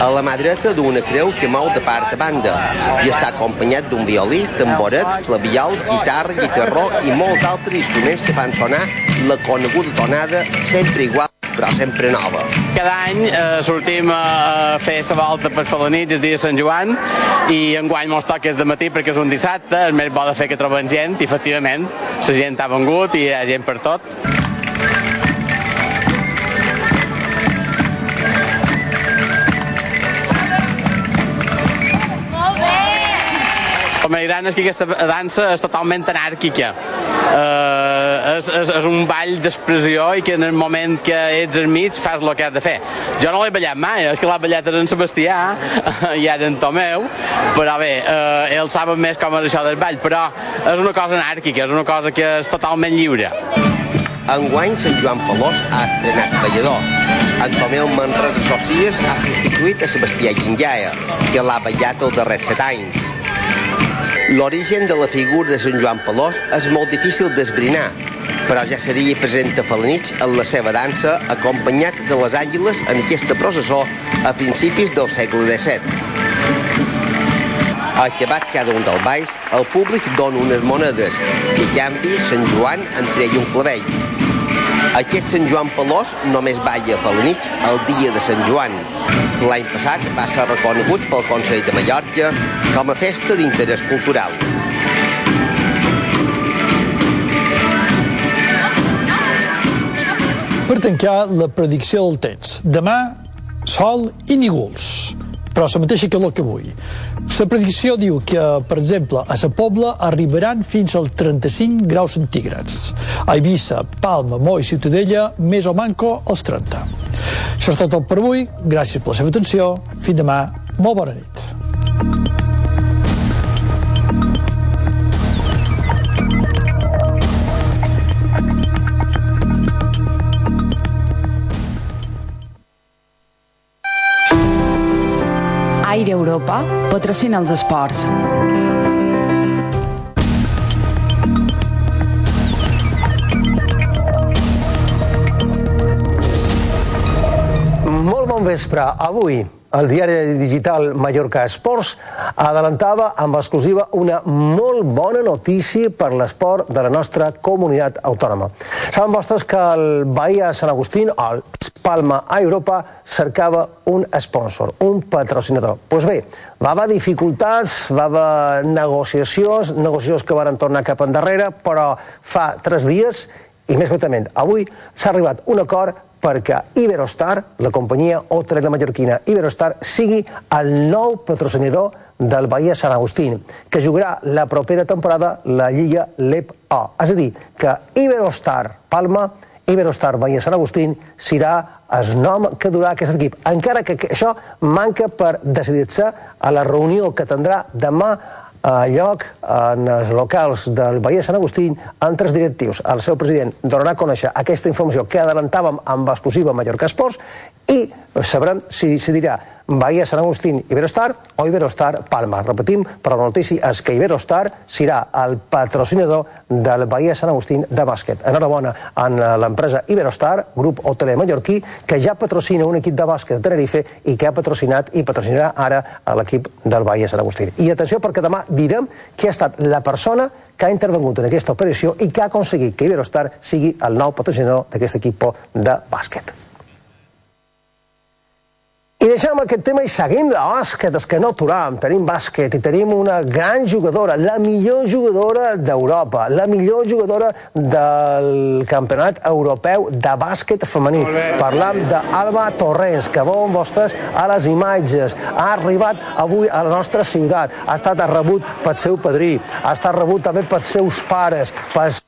a la mà dreta d'una creu que mou de part a banda i està acompanyat d'un violí, tamboret, flabiol, guitarra, guitarró i molts altres instruments que fan sonar la coneguda tonada sempre igual però sempre nova. Cada any eh, sortim a fer la volta per Falanits el dia de Sant Joan i enguany mos toca de matí perquè és un dissabte, és més bo de fer que trobem gent i efectivament la gent ha vengut i hi ha gent per tot. Gran és que aquesta dansa és totalment anàrquica. Uh, és, és, és un ball d'expressió i que en el moment que ets al mig fas el que has de fer. Jo no l'he ballat mai, és que l'ha ballat en Sebastià i ara en Tomeu, però bé, uh, ells saben més com és això del ball, però és una cosa anàrquica, és una cosa que és totalment lliure. Enguany, Sant Joan Pelós ha estrenat ballador. En Tomeu Manresa Socies ha substituït a Sebastià Guingaia, que l'ha ballat els darrers set anys. L'origen de la figura de Sant Joan Pelós és molt difícil d'esbrinar, però ja seria present a Falanits en la seva dansa, acompanyat de les àguiles en aquesta processó a principis del segle XVII. Acabat cada un dels balls, el públic dona unes monedes i a canvi Sant Joan entrega un clavell. Aquest Sant Joan Pelós només balla a Falanits el dia de Sant Joan. L'any passat va ser reconegut pel Consell de Mallorca com a festa d'interès cultural. Per tancar, la predicció del temps. Demà, sol i nígols però la mateixa calor que avui. La predicció diu que, per exemple, a la Pobla arribaran fins als 35 graus centígrads. A Eivissa, Palma, Mo i Ciutadella, més o manco als 30. Això és tot per avui. Gràcies per la seva atenció. Fins demà. Molt bona nit. Europa patrocina els esports. Molt bon vespre. Avui, el diari digital Mallorca Esports adelantava amb exclusiva una molt bona notícia per l'esport de la nostra comunitat autònoma. Saben vostres que el Bahia Sant Agustín, el Palma a Europa, cercava un sponsor, un patrocinador. Doncs pues bé, va haver dificultats, va haver negociacions, negociacions que van tornar cap endarrere, però fa tres dies, i més concretament avui, s'ha arribat un acord perquè Iberostar, la companyia hotelera mallorquina Iberostar, sigui el nou patrocinador del Bahia Sant Agustín, que jugarà la propera temporada la Lliga LEP A. És a dir, que Iberostar Palma, Iberostar Bahia Sant Agustín serà el nom que durà aquest equip, encara que això manca per decidir-se a la reunió que tindrà demà a lloc en els locals del Bahia Sant Agustín entre els directius. El seu president donarà a conèixer aquesta informació que adelantàvem amb exclusiva Mallorca Esports i sabrem si decidirà Bahia Sant Agustín Iberostar o Iberostar Palma. Repetim, però la notícia és que Iberostar serà el patrocinador del Bahia Sant Agustín de bàsquet. Enhorabona en l'empresa Iberostar, grup hoteler mallorquí, que ja patrocina un equip de bàsquet de Tenerife i que ha patrocinat i patrocinarà ara l'equip del Bahia Sant Agustín. I atenció perquè demà direm qui ha estat la persona que ha intervengut en aquesta operació i que ha aconseguit que Iberostar sigui el nou patrocinador d'aquest equip de bàsquet. I deixem aquest tema i seguim de bàsquet, és que no aturam. Tenim bàsquet i tenim una gran jugadora, la millor jugadora d'Europa, la millor jugadora del campionat europeu de bàsquet femení. Parlam d'Alba Torrens, que veuen vostres a les imatges. Ha arribat avui a la nostra ciutat, ha estat rebut pel seu padrí, ha estat rebut també pels seus pares, pels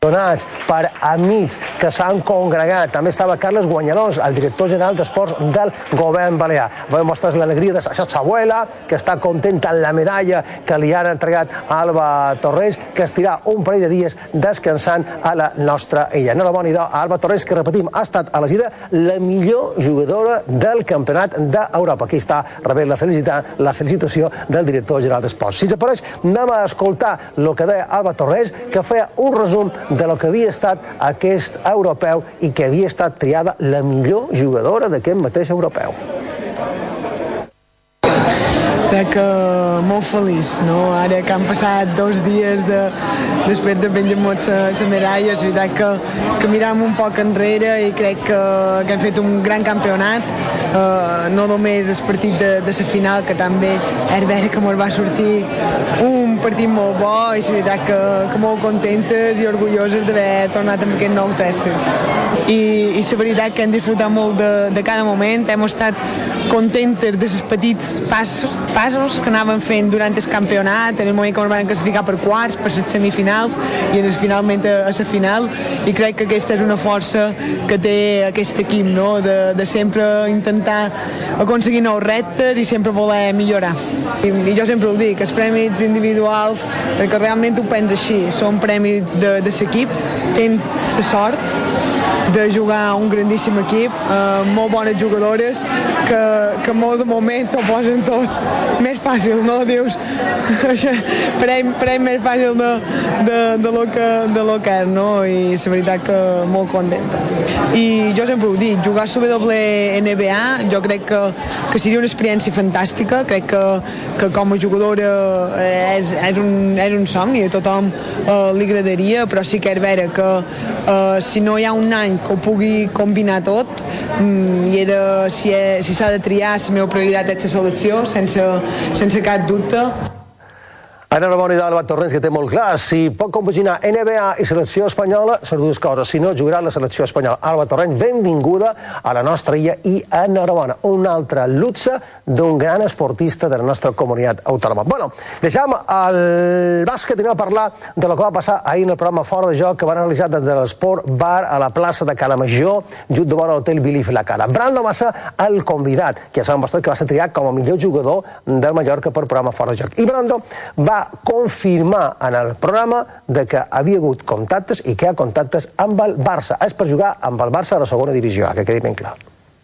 donats per amics que s'han congregat. També estava Carles Guanyalós, el director general d'Esports del govern balear. Veiem vostres l'alegria de sa abuela, que està contenta amb la medalla que li han entregat a Alba Torres, que estirà un parell de dies descansant a la nostra illa. Enhorabona idò a Alba Torres, que repetim, ha estat elegida la millor jugadora del campionat d'Europa. Aquí està rebent la felicitat, la felicitació del director general d'Esports. Si ens apareix, anem a escoltar el que deia Alba Torres, que feia un resum de lo que havia estat aquest europeu i que havia estat triada la millor jugadora d'aquest mateix europeu. Crec que molt feliç, no? Ara que han passat dos dies de, després de penjar-nos la medalla, és veritat que, que miram un poc enrere i crec que, que hem fet un gran campionat, uh, no només el partit de, de la final, que també és vera que ens va sortir un partit molt bo i és veritat que, que molt contentes i orgulloses d'haver tornat amb aquest nou Texas. I, i la veritat que hem disfrutat molt de, de cada moment, hem estat contentes dels petits passos, passos que anaven fent durant el campionat, en el moment que ens van classificar per quarts, per les semifinals i en el finalment a, a la final i crec que aquesta és una força que té aquest equip, no? de, de sempre intentar aconseguir nous reptes i sempre voler millorar. I, i jo sempre ho dic, els premis individuals, perquè realment ho penso així, són premis de, de l'equip, tens la sort de jugar un grandíssim equip, eh, molt bones jugadores, que, que molt de moment ho posen tot més fàcil, no? Dius, això, premi més fàcil de, de, de, lo que, de lo que és, no? I la veritat que molt contenta. I jo sempre ho dic, jugar a WNBA jo crec que, que seria una experiència fantàstica, crec que, que com a jugadora és, és, un, és un somni, a tothom eh, li agradaria, però sí que és vera que eh, si no hi ha un any que ho pugui combinar tot, mm, i de, si s'ha si de triar, la meva prioritat és la selecció, sense, sense cap dubte. Enhorabona d'Alba Torrents, que té molt clar. Si pot compaginar NBA i selecció espanyola, són dues coses. Si no, jugarà la selecció espanyola. Alba Torrents, benvinguda a la nostra illa i enhorabona. Un altre luxe d'un gran esportista de la nostra comunitat autònoma. Bueno, deixem el bàsquet i anem a parlar de lo que va passar ahir en el programa Fora de Joc que van realitzar des de l'Esport Bar a la plaça de Calamajor, junt de vora l'hotel Bilif la Cara. Brando va ser el convidat, que ja sabem bastant que va ser triat com a millor jugador de Mallorca per programa Fora de Joc. I Brando va confirmar en el programa de que havia hagut contactes i que hi ha contactes amb el Barça. És per jugar amb el Barça a la segona divisió, que quedi ben clar.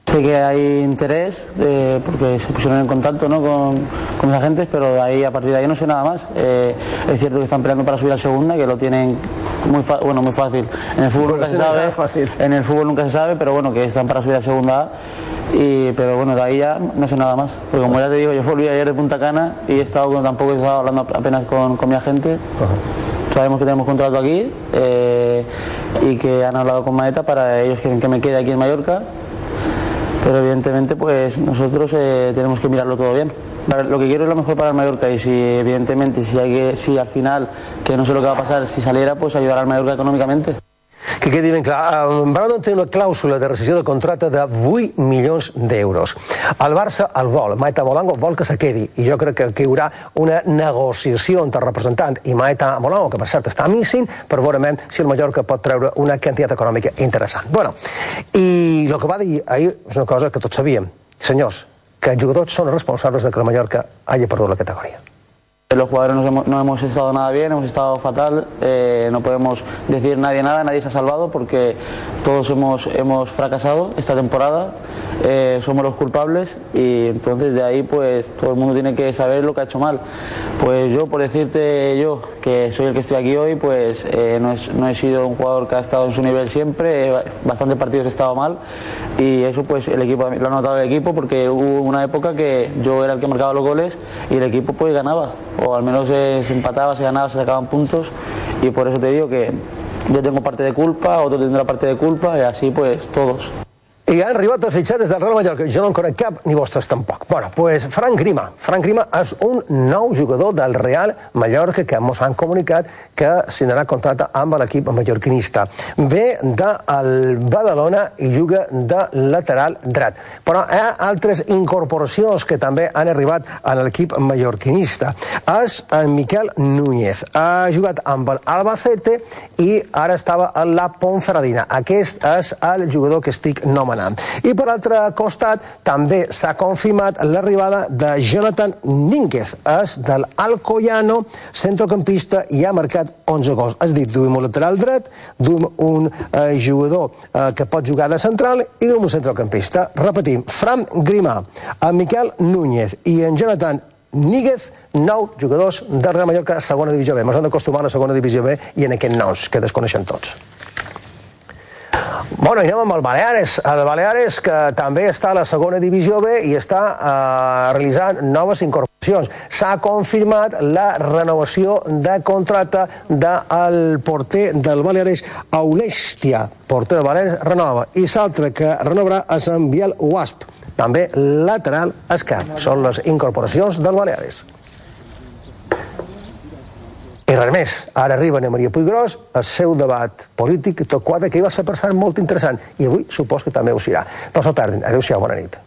Sé que hay interés eh, porque se pusieron en contacto ¿no? con, con mis agentes, pero de ahí a partir de ahí no sé nada más. Eh, es cierto que están peleando para subir a segunda, que lo tienen muy fa- bueno muy fácil. En el fútbol nunca se sabe, en el fútbol nunca se sabe, pero bueno que están para subir a segunda. Y, pero bueno, de ahí ya no sé nada más. Porque como ya te digo, yo volví ayer de Punta Cana y he estado tampoco he estado hablando apenas con, con mi agente. Sabemos que tenemos contrato aquí eh, y que han hablado con Maeta para ellos quieren que me quede aquí en Mallorca pero evidentemente pues nosotros eh, tenemos que mirarlo todo bien. Lo que quiero es lo mejor para el Mallorca y si evidentemente si, hay que, si al final, que no sé lo que va a pasar, si saliera, pues ayudar al Mallorca econòmicamente. Que quedi ben clar, el Brandon té una clàusula de rescisió de contracte de 8 milions d'euros. El Barça el vol, Maeta Molango vol que se quedi, i jo crec que, que hi haurà una negociació entre el representant i Maeta Molango, que per cert està missing, per veure si el Mallorca pot treure una quantitat econòmica interessant. Bueno, i el que va dir ahir és una cosa que tots sabíem. Senyors, que els jugadors són responsables de que el Mallorca hagi perdut la categoria. Los jugadores nos hemos- no hemos estado nada bien, hemos estado fatal, eh, no podemos decir nadie nada, nadie se ha salvado porque todos hemos, hemos fracasado esta temporada, eh, somos los culpables y entonces de ahí pues todo el mundo tiene que saber lo que ha hecho mal. Pues yo, por decirte yo, que soy el que estoy aquí hoy, pues eh, no, no he sido un jugador que ha estado en su nivel siempre, bastantes partidos he estado mal y eso pues el equipo lo ha notado el equipo porque hubo una época que yo era el que marcaba los goles y el equipo pues ganaba o al menos se empataba, se ganaba, se sacaban puntos y por eso te digo que yo tengo parte de culpa, otro tendrá parte de culpa y así pues todos. I han arribat els fitxatges del Real Mallorca. Jo no en conec cap, ni vostres tampoc. Bueno, pues Frank Grima. Frank Grima és un nou jugador del Real Mallorca que ens han comunicat que signarà contracte amb l'equip mallorquinista. Ve del Badalona i juga de lateral dret. Però hi ha altres incorporacions que també han arribat a l'equip mallorquinista. És en Miquel Núñez. Ha jugat amb l'Albacete i ara estava a la Ponferradina. Aquest és el jugador que estic nomenant. I per altre costat també s'ha confirmat l'arribada de Jonathan Nínquez. És del Alcoyano, centrocampista, i ha marcat 11 gols. És dir, duim un lateral dret, duim un eh, jugador eh, que pot jugar de central i duim un centrocampista. Repetim, Fran Grimà, en Miquel Núñez i en Jonathan Níguez, nou jugadors del Real Mallorca segona divisió B. Ens hem d'acostumar a la segona divisió B i en aquests nous, que desconeixen tots. Bueno, anem amb el Baleares. El Baleares, que també està a la segona divisió B i està eh, realitzant noves incorporacions. S'ha confirmat la renovació de contracte del porter del Baleares, Aulèstia. Porter del Baleares renova. I l'altre que renovarà és en Biel Wasp, també lateral esquerre. Són les incorporacions del Baleares. I res més, ara arriba Ana Maria Puiggròs, el seu debat polític, tot quadre, que hi va ser per molt interessant, i avui supos que també ho serà. No se'l perdin. Adéu-siau, bona nit.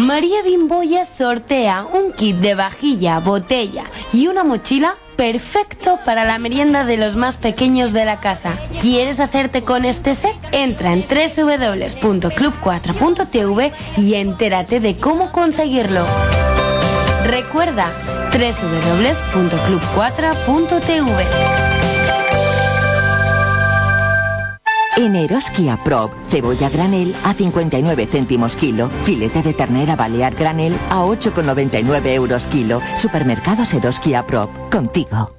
María Bimboya sortea un kit de vajilla, botella y una mochila perfecto para la merienda de los más pequeños de la casa. ¿Quieres hacerte con este set? Entra en www.club4.tv y entérate de cómo conseguirlo. Recuerda www.club4.tv. En Eroski a Prop, cebolla granel a 59 céntimos kilo, filete de ternera balear granel a 8,99 euros kilo. Supermercados Eroski a Prop, contigo.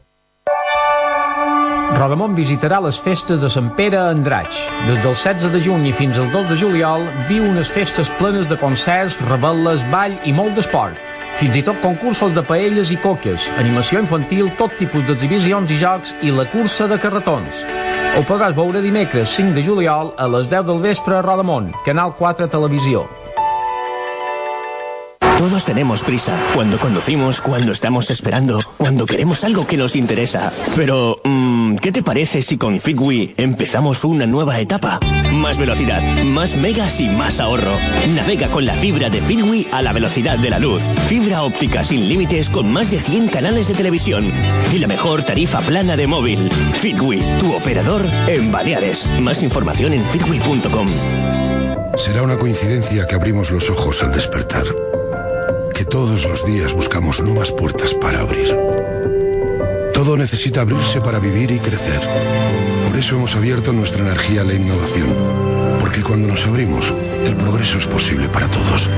Rodamont visitarà les festes de Sant Pere a Andratx. Des del 16 de juny i fins al 2 de juliol viu unes festes plenes de concerts, rebel·les, ball i molt d'esport. Fins i tot concursos de paelles i coques, animació infantil, tot tipus d'exhibicions i jocs i la cursa de carretons. Ho podràs veure dimecres 5 de juliol a les 10 del vespre a Rodamont, Canal 4 Televisió. Todos tenemos prisa. Cuando conducimos, cuando estamos esperando, cuando queremos algo que nos interesa. Pero, mm, ¿qué te parece si con Fitwi empezamos una nueva etapa? Más velocidad, más megas y más ahorro. Navega con la fibra de Fitwi a la velocidad de la luz. Fibra óptica sin límites con más de 100 canales de televisión. Y la mejor tarifa plana de móvil. Fitwi, tu operador en Baleares. Más información en fitwi.com. Será una coincidencia que abrimos los ojos al despertar. Que todos los días buscamos nuevas puertas para abrir. Todo necesita abrirse para vivir y crecer. Por eso hemos abierto nuestra energía a la innovación. Porque cuando nos abrimos, el progreso es posible para todos.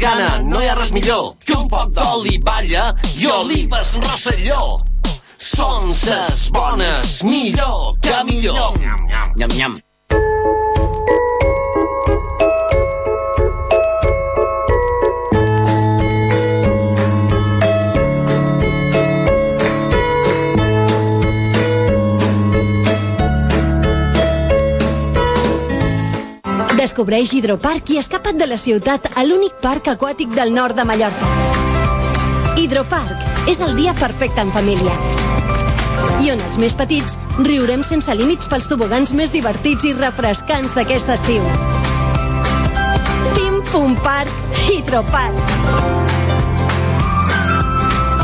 Gana no hi ha res millor que un poc d'oli balla i olives rosselló. Són ses bones, millor que millor. Nyam, nyam, nyam, nyam. Descobreix Hidroparc i escapa't de la ciutat a l'únic parc aquàtic del nord de Mallorca. Hidroparc és el dia perfecte en família. I on els més petits riurem sense límits pels tobogans més divertits i refrescants d'aquest estiu. Pim Pum Parc, Hidroparc.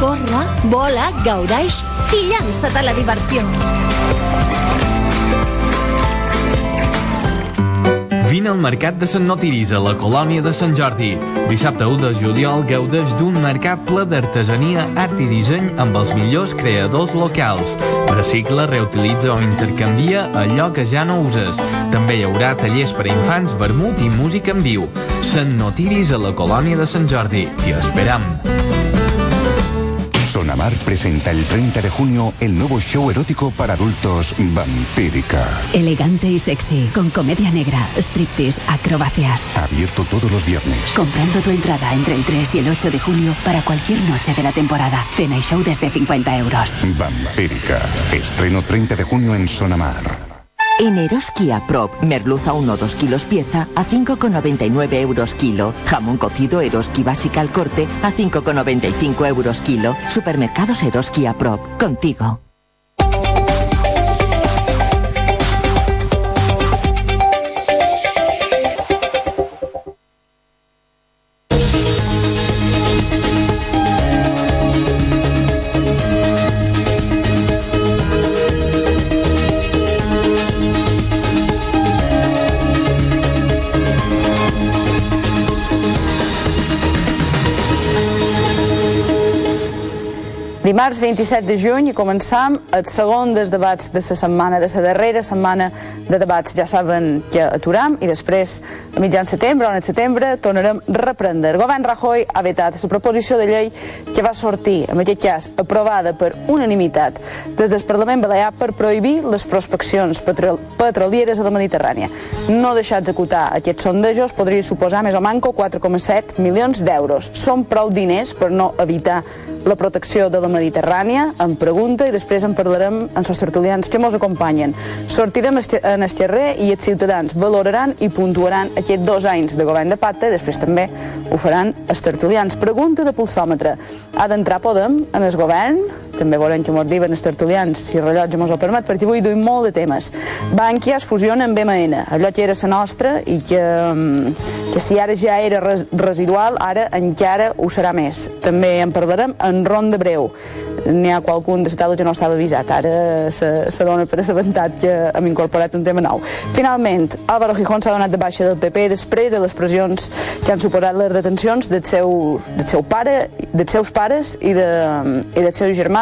Corre, vola, gaudeix i llança't a la diversió. Vine al Mercat de Sant Notiris a la colònia de Sant Jordi. Dissabte 1 de juliol gaudeix d'un mercat ple d'artesania, art i disseny amb els millors creadors locals. Recicla, reutilitza o intercanvia allò que ja no uses. També hi haurà tallers per a infants, vermut i música en viu. Sant Notiris a la colònia de Sant Jordi. T'hi esperam. Sonamar presenta el 30 de junio el nuevo show erótico para adultos Vampírica. Elegante y sexy, con comedia negra, striptease, acrobacias. Abierto todos los viernes. Comprando tu entrada entre el 3 y el 8 de julio para cualquier noche de la temporada. Cena y show desde 50 euros. Vampírica. Estreno 30 de junio en Sonamar. En Eroski Prop, merluza 1 2 kilos pieza a 5,99 euros kilo. Jamón cocido Eroski básica al corte a 5,95 euros kilo. Supermercados Eroski Prop. Contigo. Dimarts 27 de juny i començam el segon dels debats de la setmana, de la darrera setmana de debats. Ja saben que aturam i després, a mitjan setembre o en setembre, tornarem a reprendre. El govern Rajoy ha vetat la proposició de llei que va sortir, en aquest cas, aprovada per unanimitat des del Parlament Balear per prohibir les prospeccions petro petrolieres a la Mediterrània. No deixar executar aquests sondejos podria suposar més o manco 4,7 milions d'euros. Són prou diners per no evitar la protecció de la Mediterrània, en pregunta, i després en parlarem amb els tertulians que ens acompanyen. Sortirem en el carrer i els ciutadans valoraran i puntuaran aquests dos anys de govern de pacte i després també ho faran els tertulians. Pregunta de pulsòmetre. Ha d'entrar Podem en el govern? També volem que ens diuen els tertulians, si el rellotge ens ho permet, perquè avui duim molt de temes. Bankia es fusiona amb BMN, allò que era la nostra i que, que si ara ja era res, residual, ara encara ho serà més. També en parlarem en ronda breu. N'hi ha qualcun de la que no estava avisat, ara se, se dona per assabentat que hem incorporat un tema nou. Finalment, Álvaro Gijón s'ha donat de baixa del PP després de les pressions que han suposat les detencions del seu, del seu pare, dels seus pares i, de, i del seu germà.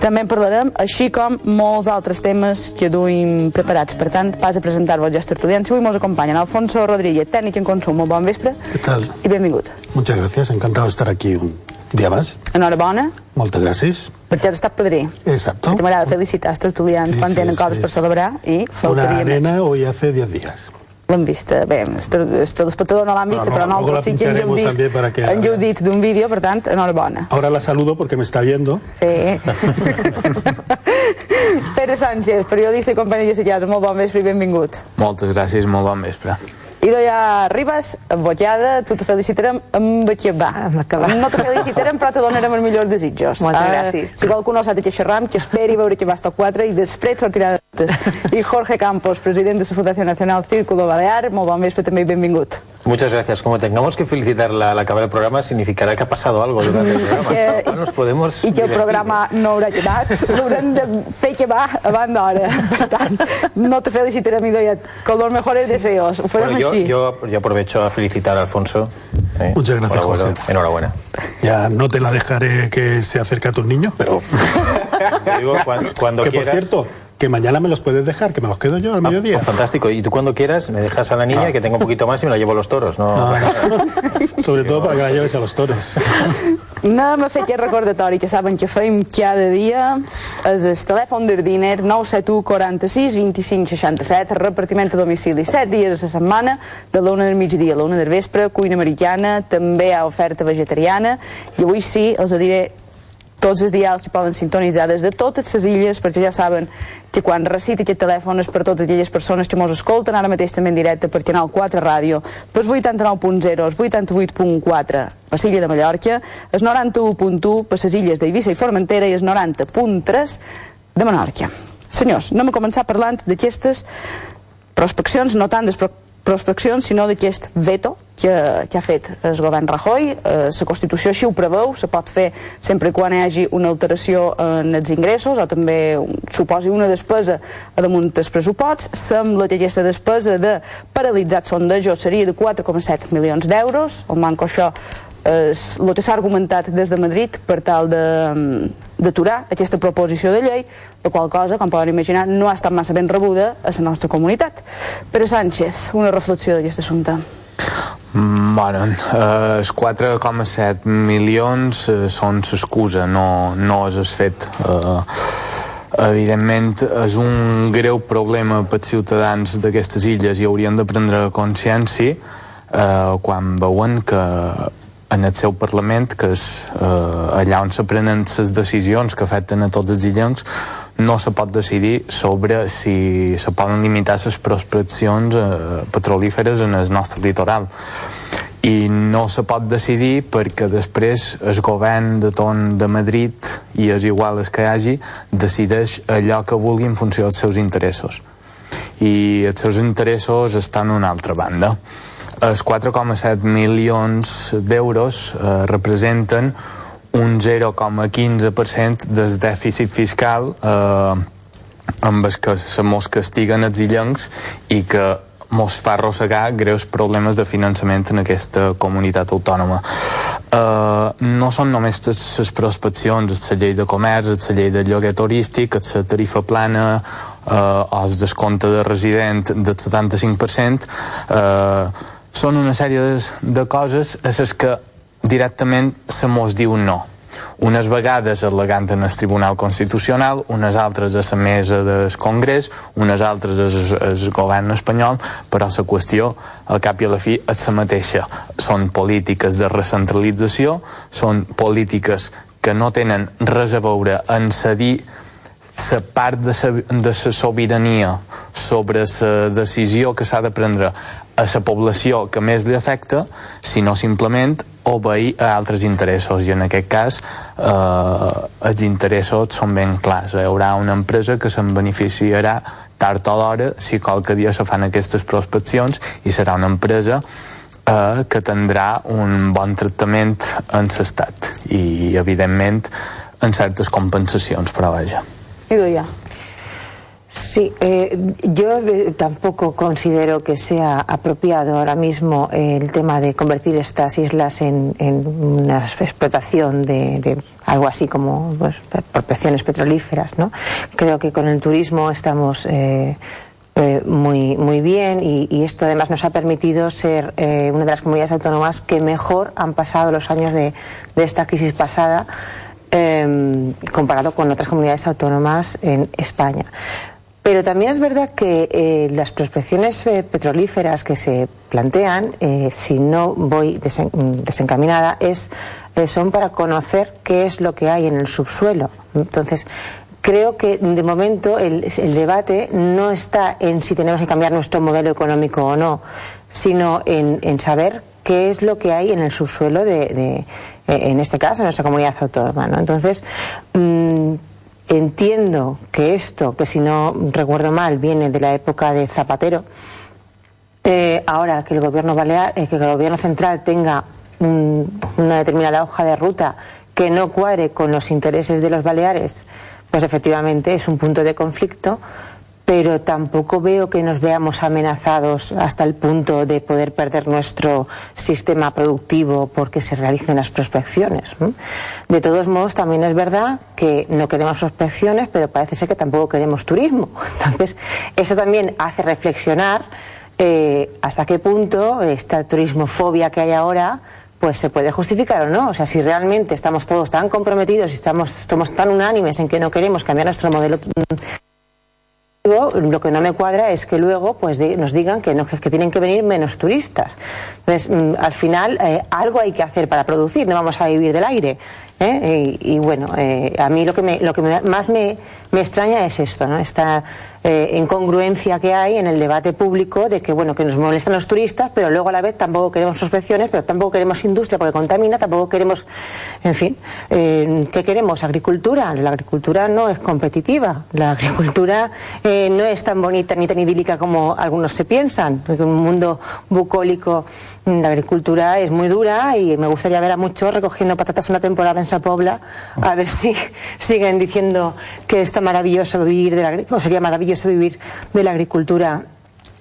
També en parlarem, així com molts altres temes que duim preparats. Per tant, pas a presentar-vos ja tertulians. Avui ens acompanyen Alfonso Rodríguez, tècnic en consum. Molt bon vespre. ¿Qué tal? I benvingut. Muchas gracias, encantado de estar aquí un día más. Enhorabona, Moltes gràcies. perquè has estat padrí. Exacto. Que m'agrada felicitar els tertulians Sí, quan sí, tenen sí, coses per sí. celebrar i Una faltaria més. arena hoy hace 10 días. L'hem vist, eh, bé, el telespectador no l'han vist, No, no, però luego la nosaltres sí que en pincharemos también para que- d'un vídeo, per tant, enhorabona. Ahora la saludo porque me está viendo. Sí. Pere Sánchez, periodista i company de Casa, molt bon vespre i benvingut. Moltes gràcies, molt bon vespre. Idò ja Ribas, embotllada, tu te felicitarem amb acabar. No te felicitarem, però te donarem els millors desitjos. Moltes Ah, gràcies. Si qualcú no sap de què xerram, que esperi veure que va estar 4 i després sortirà I Jorge Campos, president de la Fundació Nacional Círculo Balear, molt bon vespre també i benvingut. Muchas gracias. Como tengamos que felicitarla al acabar el programa, significará que ha pasado algo durante el programa. Que- cual nos podemos i que el programa no haurà quedat, l'haurem de fer que va abans d'hora. Per tant, no te felicitarem, Idoia, con los mejores deseos. Ho farem Bueno, yo, així. yo, yo aprovecho a felicitar a Alfonso. eh, Muchas gracias. Jorge. Enhorabuena. Ya no te la dejaré que se acerque a tus niños, pero Te digo, cuan- cuando, que quieras. por cierto, que mañana me los puedes dejar, que me los quedo yo al mediodía. Pues fantástico. Y tú cuando quieras me dejas a la niña que tengo un poquito más y me la llevo a los toros. No, Sobre todo para que la lleves a los toros. Anem a fer aquest recordatori que saben que fem cada dia. És el telèfon d'Ardiner 971 46 25 67, repartiment a domicili 7 dies a la setmana, de l'una del migdia a l'una del vespre, cuina americana, també hi ha oferta vegetariana, i avui sí, els diré tots els dials s'hi poden sintonitzar des de totes les illes, perquè ja saben que quan recita aquest telèfon és per totes aquelles persones que mos escolten, ara mateix també en directe per Canal 4 Ràdio, per 89.0, els 88.4 per l'illa de Mallorca, el 91.1 per les illes d'Eivissa i Formentera i el 90.3 de Menorca. Senyors, anem a començar parlant d'aquestes prospeccions, no tant des prospeccions, sinó d'aquest veto que, que ha fet el govern Rajoy. Eh, la Constitució així ho preveu, se pot fer sempre quan hi hagi una alteració en els ingressos o també suposi una despesa a damunt dels pressuposts. Sembla que aquesta despesa de paralitzat sondejos seria de 4,7 milions d'euros. El manco això el que s'ha argumentat des de Madrid per tal de- d'aturar aquesta proposició de llei, la qual cosa, com poden imaginar, no ha estat massa ben rebuda a la nostra comunitat. Pere Sánchez, una reflexió d'aquest assumpte. Mm, Bueno, eh, els 4,7 milions eh, són l'excusa, no, no és el fet. Eh, evidentment és un greu problema pels ciutadans d'aquestes illes i haurien de prendre consciència eh, quan veuen que en el seu Parlament, que és eh, allà on se prenen les decisions que afecten a tots els illencs, no se pot decidir sobre si se poden limitar les prospeccions eh, petrolíferes en el nostre litoral. I no se pot decidir perquè després el govern de torn de Madrid i és igual el que hi hagi decideix allò que vulgui en funció dels seus interessos. I els seus interessos estan a una altra banda els 4,7 milions d'euros eh, representen un 0,15% del dèficit fiscal eh, amb el que se mos castiguen els illencs i que mos fa arrossegar greus problemes de finançament en aquesta comunitat autònoma. Uh, no són només les prospeccions, la llei de comerç, la llei de lloguer turístic, la tarifa plana, uh, el descompte de resident del 75%, uh, són una sèrie de, de coses a les que directament se mos diu no unes vegades al·legant en el Tribunal Constitucional, unes altres a la mesa del Congrés, unes altres al govern espanyol, però la qüestió, al cap i a la fi, és la mateixa. Són polítiques de recentralització, són polítiques que no tenen res a veure en cedir la part de sa, de sa sobirania sobre la decisió que s'ha de prendre a la població que més li afecta, sinó simplement obeir a altres interessos. I en aquest cas eh, els interessos són ben clars. Hi haurà una empresa que se'n beneficiarà tard o d'hora si qualque dia se fan aquestes prospeccions i serà una empresa eh, que tindrà un bon tractament en l'estat i evidentment en certes compensacions però vaja. Ido ya. Sí, eh, yo eh, tampoco considero que sea apropiado ahora mismo eh, el tema de convertir estas islas en, en una explotación de, de algo así como pues, petrolíferas. ¿no? Creo que con el turismo estamos eh, eh, muy, muy bien y, esto además nos ha permitido ser una de las comunidades autónomas que mejor han pasado los años de, de esta crisis pasada eh, comparado con otras comunidades autónomas en España. Pero también es verdad que eh, las prospecciones eh, petrolíferas que se plantean, eh, si no voy desen desencaminada, es, son para conocer qué es lo que hay en el subsuelo. Entonces, creo que de momento el, debate no está en si tenemos que cambiar nuestro modelo económico o no. sino en, saber qué es lo que hay en el subsuelo de, en este caso, en nuestra comunidad autónoma. ¿no? Entonces, mmm, entiendo que esto, que si no recuerdo mal, viene de la época de Zapatero, eh, ahora que el gobierno balear, eh, que el gobierno central tenga un, una determinada hoja de ruta que no cuadre con los intereses de los baleares, pues efectivamente es un punto de conflicto, pero tampoco veo que nos veamos amenazados hasta el punto de poder perder nuestro sistema productivo porque se realicen las prospecciones. De todos modos, también es verdad que no queremos prospecciones, pero parece ser que tampoco queremos turismo. Entonces, eso también hace reflexionar eh, hasta qué punto esta turismofobia que hay ahora pues se puede justificar o no. O sea, si realmente estamos todos tan comprometidos y estamos, somos tan unánimes en que no queremos cambiar nuestro modelo lo que no me cuadra es que luego pues nos digan que, no, que tienen que venir menos turistas. Entonces, mm, al final, eh, algo hay que hacer para producir, no vamos a vivir del aire. ¿Eh? Y, y, bueno, eh, a mí lo que, me, lo que me, más me, me, extraña es esto, ¿no? esta eh, incongruencia que hay en el debate público de que, bueno, que nos molestan los turistas, pero luego a la vez tampoco queremos prospecciones, pero tampoco queremos industria porque contamina, tampoco queremos, en fin, eh, ¿qué queremos? Agricultura. La agricultura no es competitiva, la agricultura eh, no es tan bonita ni tan idílica como algunos se piensan, porque un mundo bucólico la agricultura es muy dura y me gustaría ver a muchos recogiendo patatas una temporada en Sapobla a ver si siguen diciendo que está maravilloso vivir de la o sería maravilloso vivir de la agricultura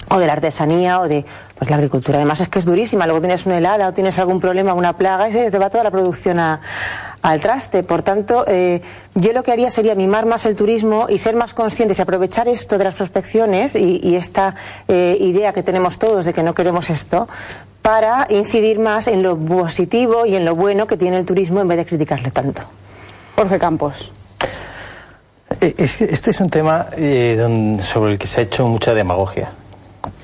o de la artesanía o de pues la agricultura además es que es durísima luego tienes una helada o tienes algún problema una plaga y se te va toda la producción al traste. Por tanto eh, yo lo que haría sería mimar más el turismo y ser más conscientes y aprovechar esto de las prospecciones y, y esta eh, idea que tenemos todos de que no queremos esto para incidir más en lo positivo y en lo bueno que tiene el turismo en vez de criticarle tanto Jorge Campos este es un tema eh, sobre el que se ha hecho mucha demagogia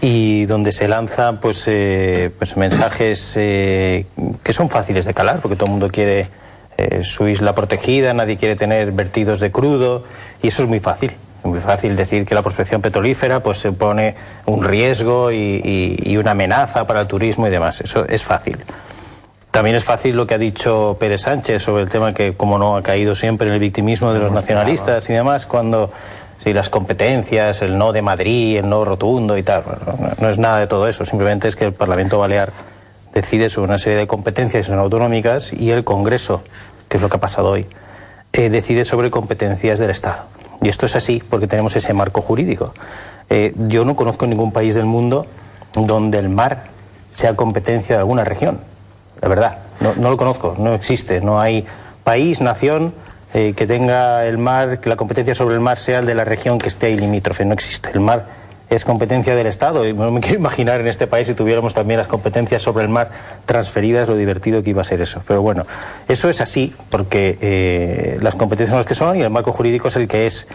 y donde se lanzan pues, eh, pues mensajes eh, que son fáciles de calar porque todo el mundo quiere eh, su isla protegida, nadie quiere tener vertidos de crudo y eso es muy fácil. Es muy fácil decir que la prospección petrolífera pues se pone un riesgo y, y, y una amenaza para el turismo y demás. Eso es fácil. También es fácil lo que ha dicho Pérez Sánchez sobre el tema que, como no, ha caído siempre en el victimismo de los nacionalistas y demás, cuando si las competencias, el no de Madrid, el no rotundo y tal. No, no, es nada de todo eso, simplemente es que el Parlamento Balear decide sobre una serie de competencias que son autonómicas y el Congreso, que es lo que ha pasado hoy, eh, decide sobre competencias del Estado. Y esto es así porque tenemos ese marco jurídico. Eh, yo no conozco ningún país del mundo donde el mar sea competencia de alguna región la verdad. No, no lo conozco, no existe. No hay país, nación eh, que tenga el mar, que la competencia sobre el mar sea el de la región que esté ahí limítrofe. No existe. El mar es competencia del Estado. Y no me quiero imaginar en este país si tuviéramos también las competencias sobre el mar transferidas, lo divertido que iba a ser eso. Pero bueno, eso es así, porque eh, las competencias son las que son y el marco jurídico es el que es.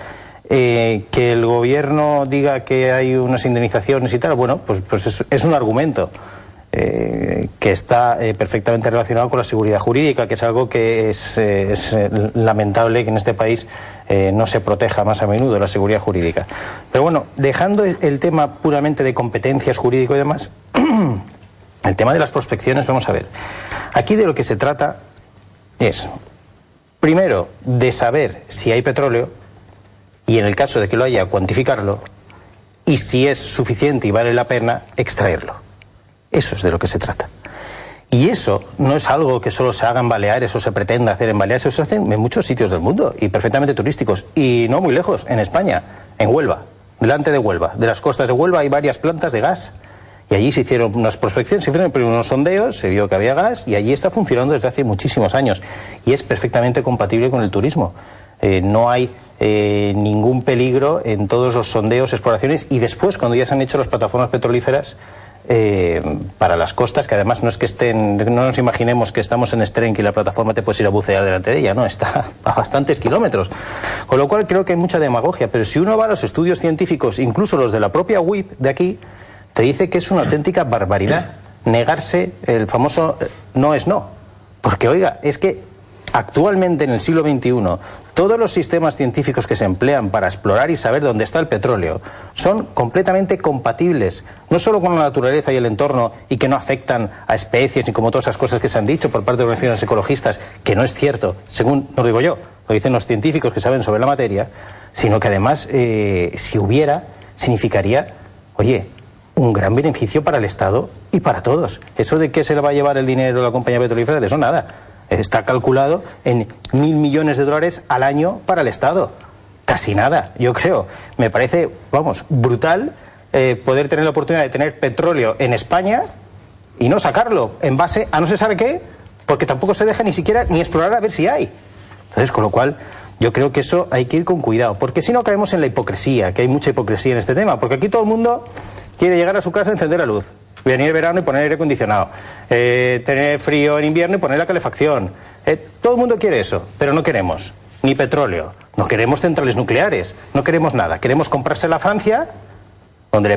Eh, que el gobierno diga que hay unas indemnizaciones y tal, bueno, pues, pues es, un argumento. Eh, que está perfectamente relacionado con la seguridad jurídica, que es algo que es, es lamentable que en este país eh, no se proteja más a menudo la seguridad jurídica. Pero bueno, dejando el tema puramente de competencias jurídico y demás, el tema de las prospecciones, vamos a ver. Aquí de lo que se trata es, primero, de saber si hay petróleo y en el caso de que lo haya, cuantificarlo y si es suficiente y vale la pena, extraerlo. Eso es de lo que se trata. Y eso no es algo que solo se haga en Baleares o se pretenda hacer en Baleares, eso se hace en muchos sitios del mundo y perfectamente turísticos. Y no muy lejos, en España, en Huelva, delante de Huelva. De las costas de Huelva hay varias plantas de gas. Y allí se hicieron unas prospecciones, se hicieron unos sondeos, se vio que había gas y allí está funcionando desde hace muchísimos años. Y es perfectamente compatible con el turismo. Eh, no hay eh, ningún peligro en todos los sondeos, exploraciones y después, cuando ya se han hecho las plataformas petrolíferas, eh, para las costas, que además no es que estén, no nos imaginemos que estamos en Strenk y la plataforma te puedes ir a bucear delante de ella, no, está a bastantes kilómetros. Con lo cual creo que hay mucha demagogia, pero si uno va a los estudios científicos, incluso los de la propia WIP de aquí, te dice que es una auténtica barbaridad negarse el famoso no es no. Porque, oiga, es que actualmente en el siglo XXI Todos los sistemas científicos que se emplean para explorar y saber dónde está el petróleo son completamente compatibles, no solo con la naturaleza y el entorno y que no afectan a especies y como todas esas cosas que se han dicho por parte de organizaciones ecologistas, que no es cierto, según no digo yo, lo dicen los científicos que saben sobre la materia, sino que además, eh, si hubiera, significaría, oye, un gran beneficio para el Estado y para todos. Eso de que se le va a llevar el dinero a la compañía petrolífera, de eso nada. Está calculado en mil millones de dólares al año para el Estado. Casi nada, yo creo. Me parece, vamos, brutal eh, poder tener la oportunidad de tener petróleo en España y no sacarlo en base a no se sabe qué, porque tampoco se deja ni siquiera ni explorar a ver si hay. Entonces, con lo cual, yo creo que eso hay que ir con cuidado, porque si no caemos en la hipocresía, que hay mucha hipocresía en este tema, porque aquí todo el mundo quiere llegar a su casa, encender la luz, venir el verano y poner aire acondicionado, eh, tener frío en invierno y poner la calefacción. Eh, todo el mundo quiere eso, pero no queremos ni petróleo, no queremos centrales nucleares, no queremos nada. Queremos comprarse la Francia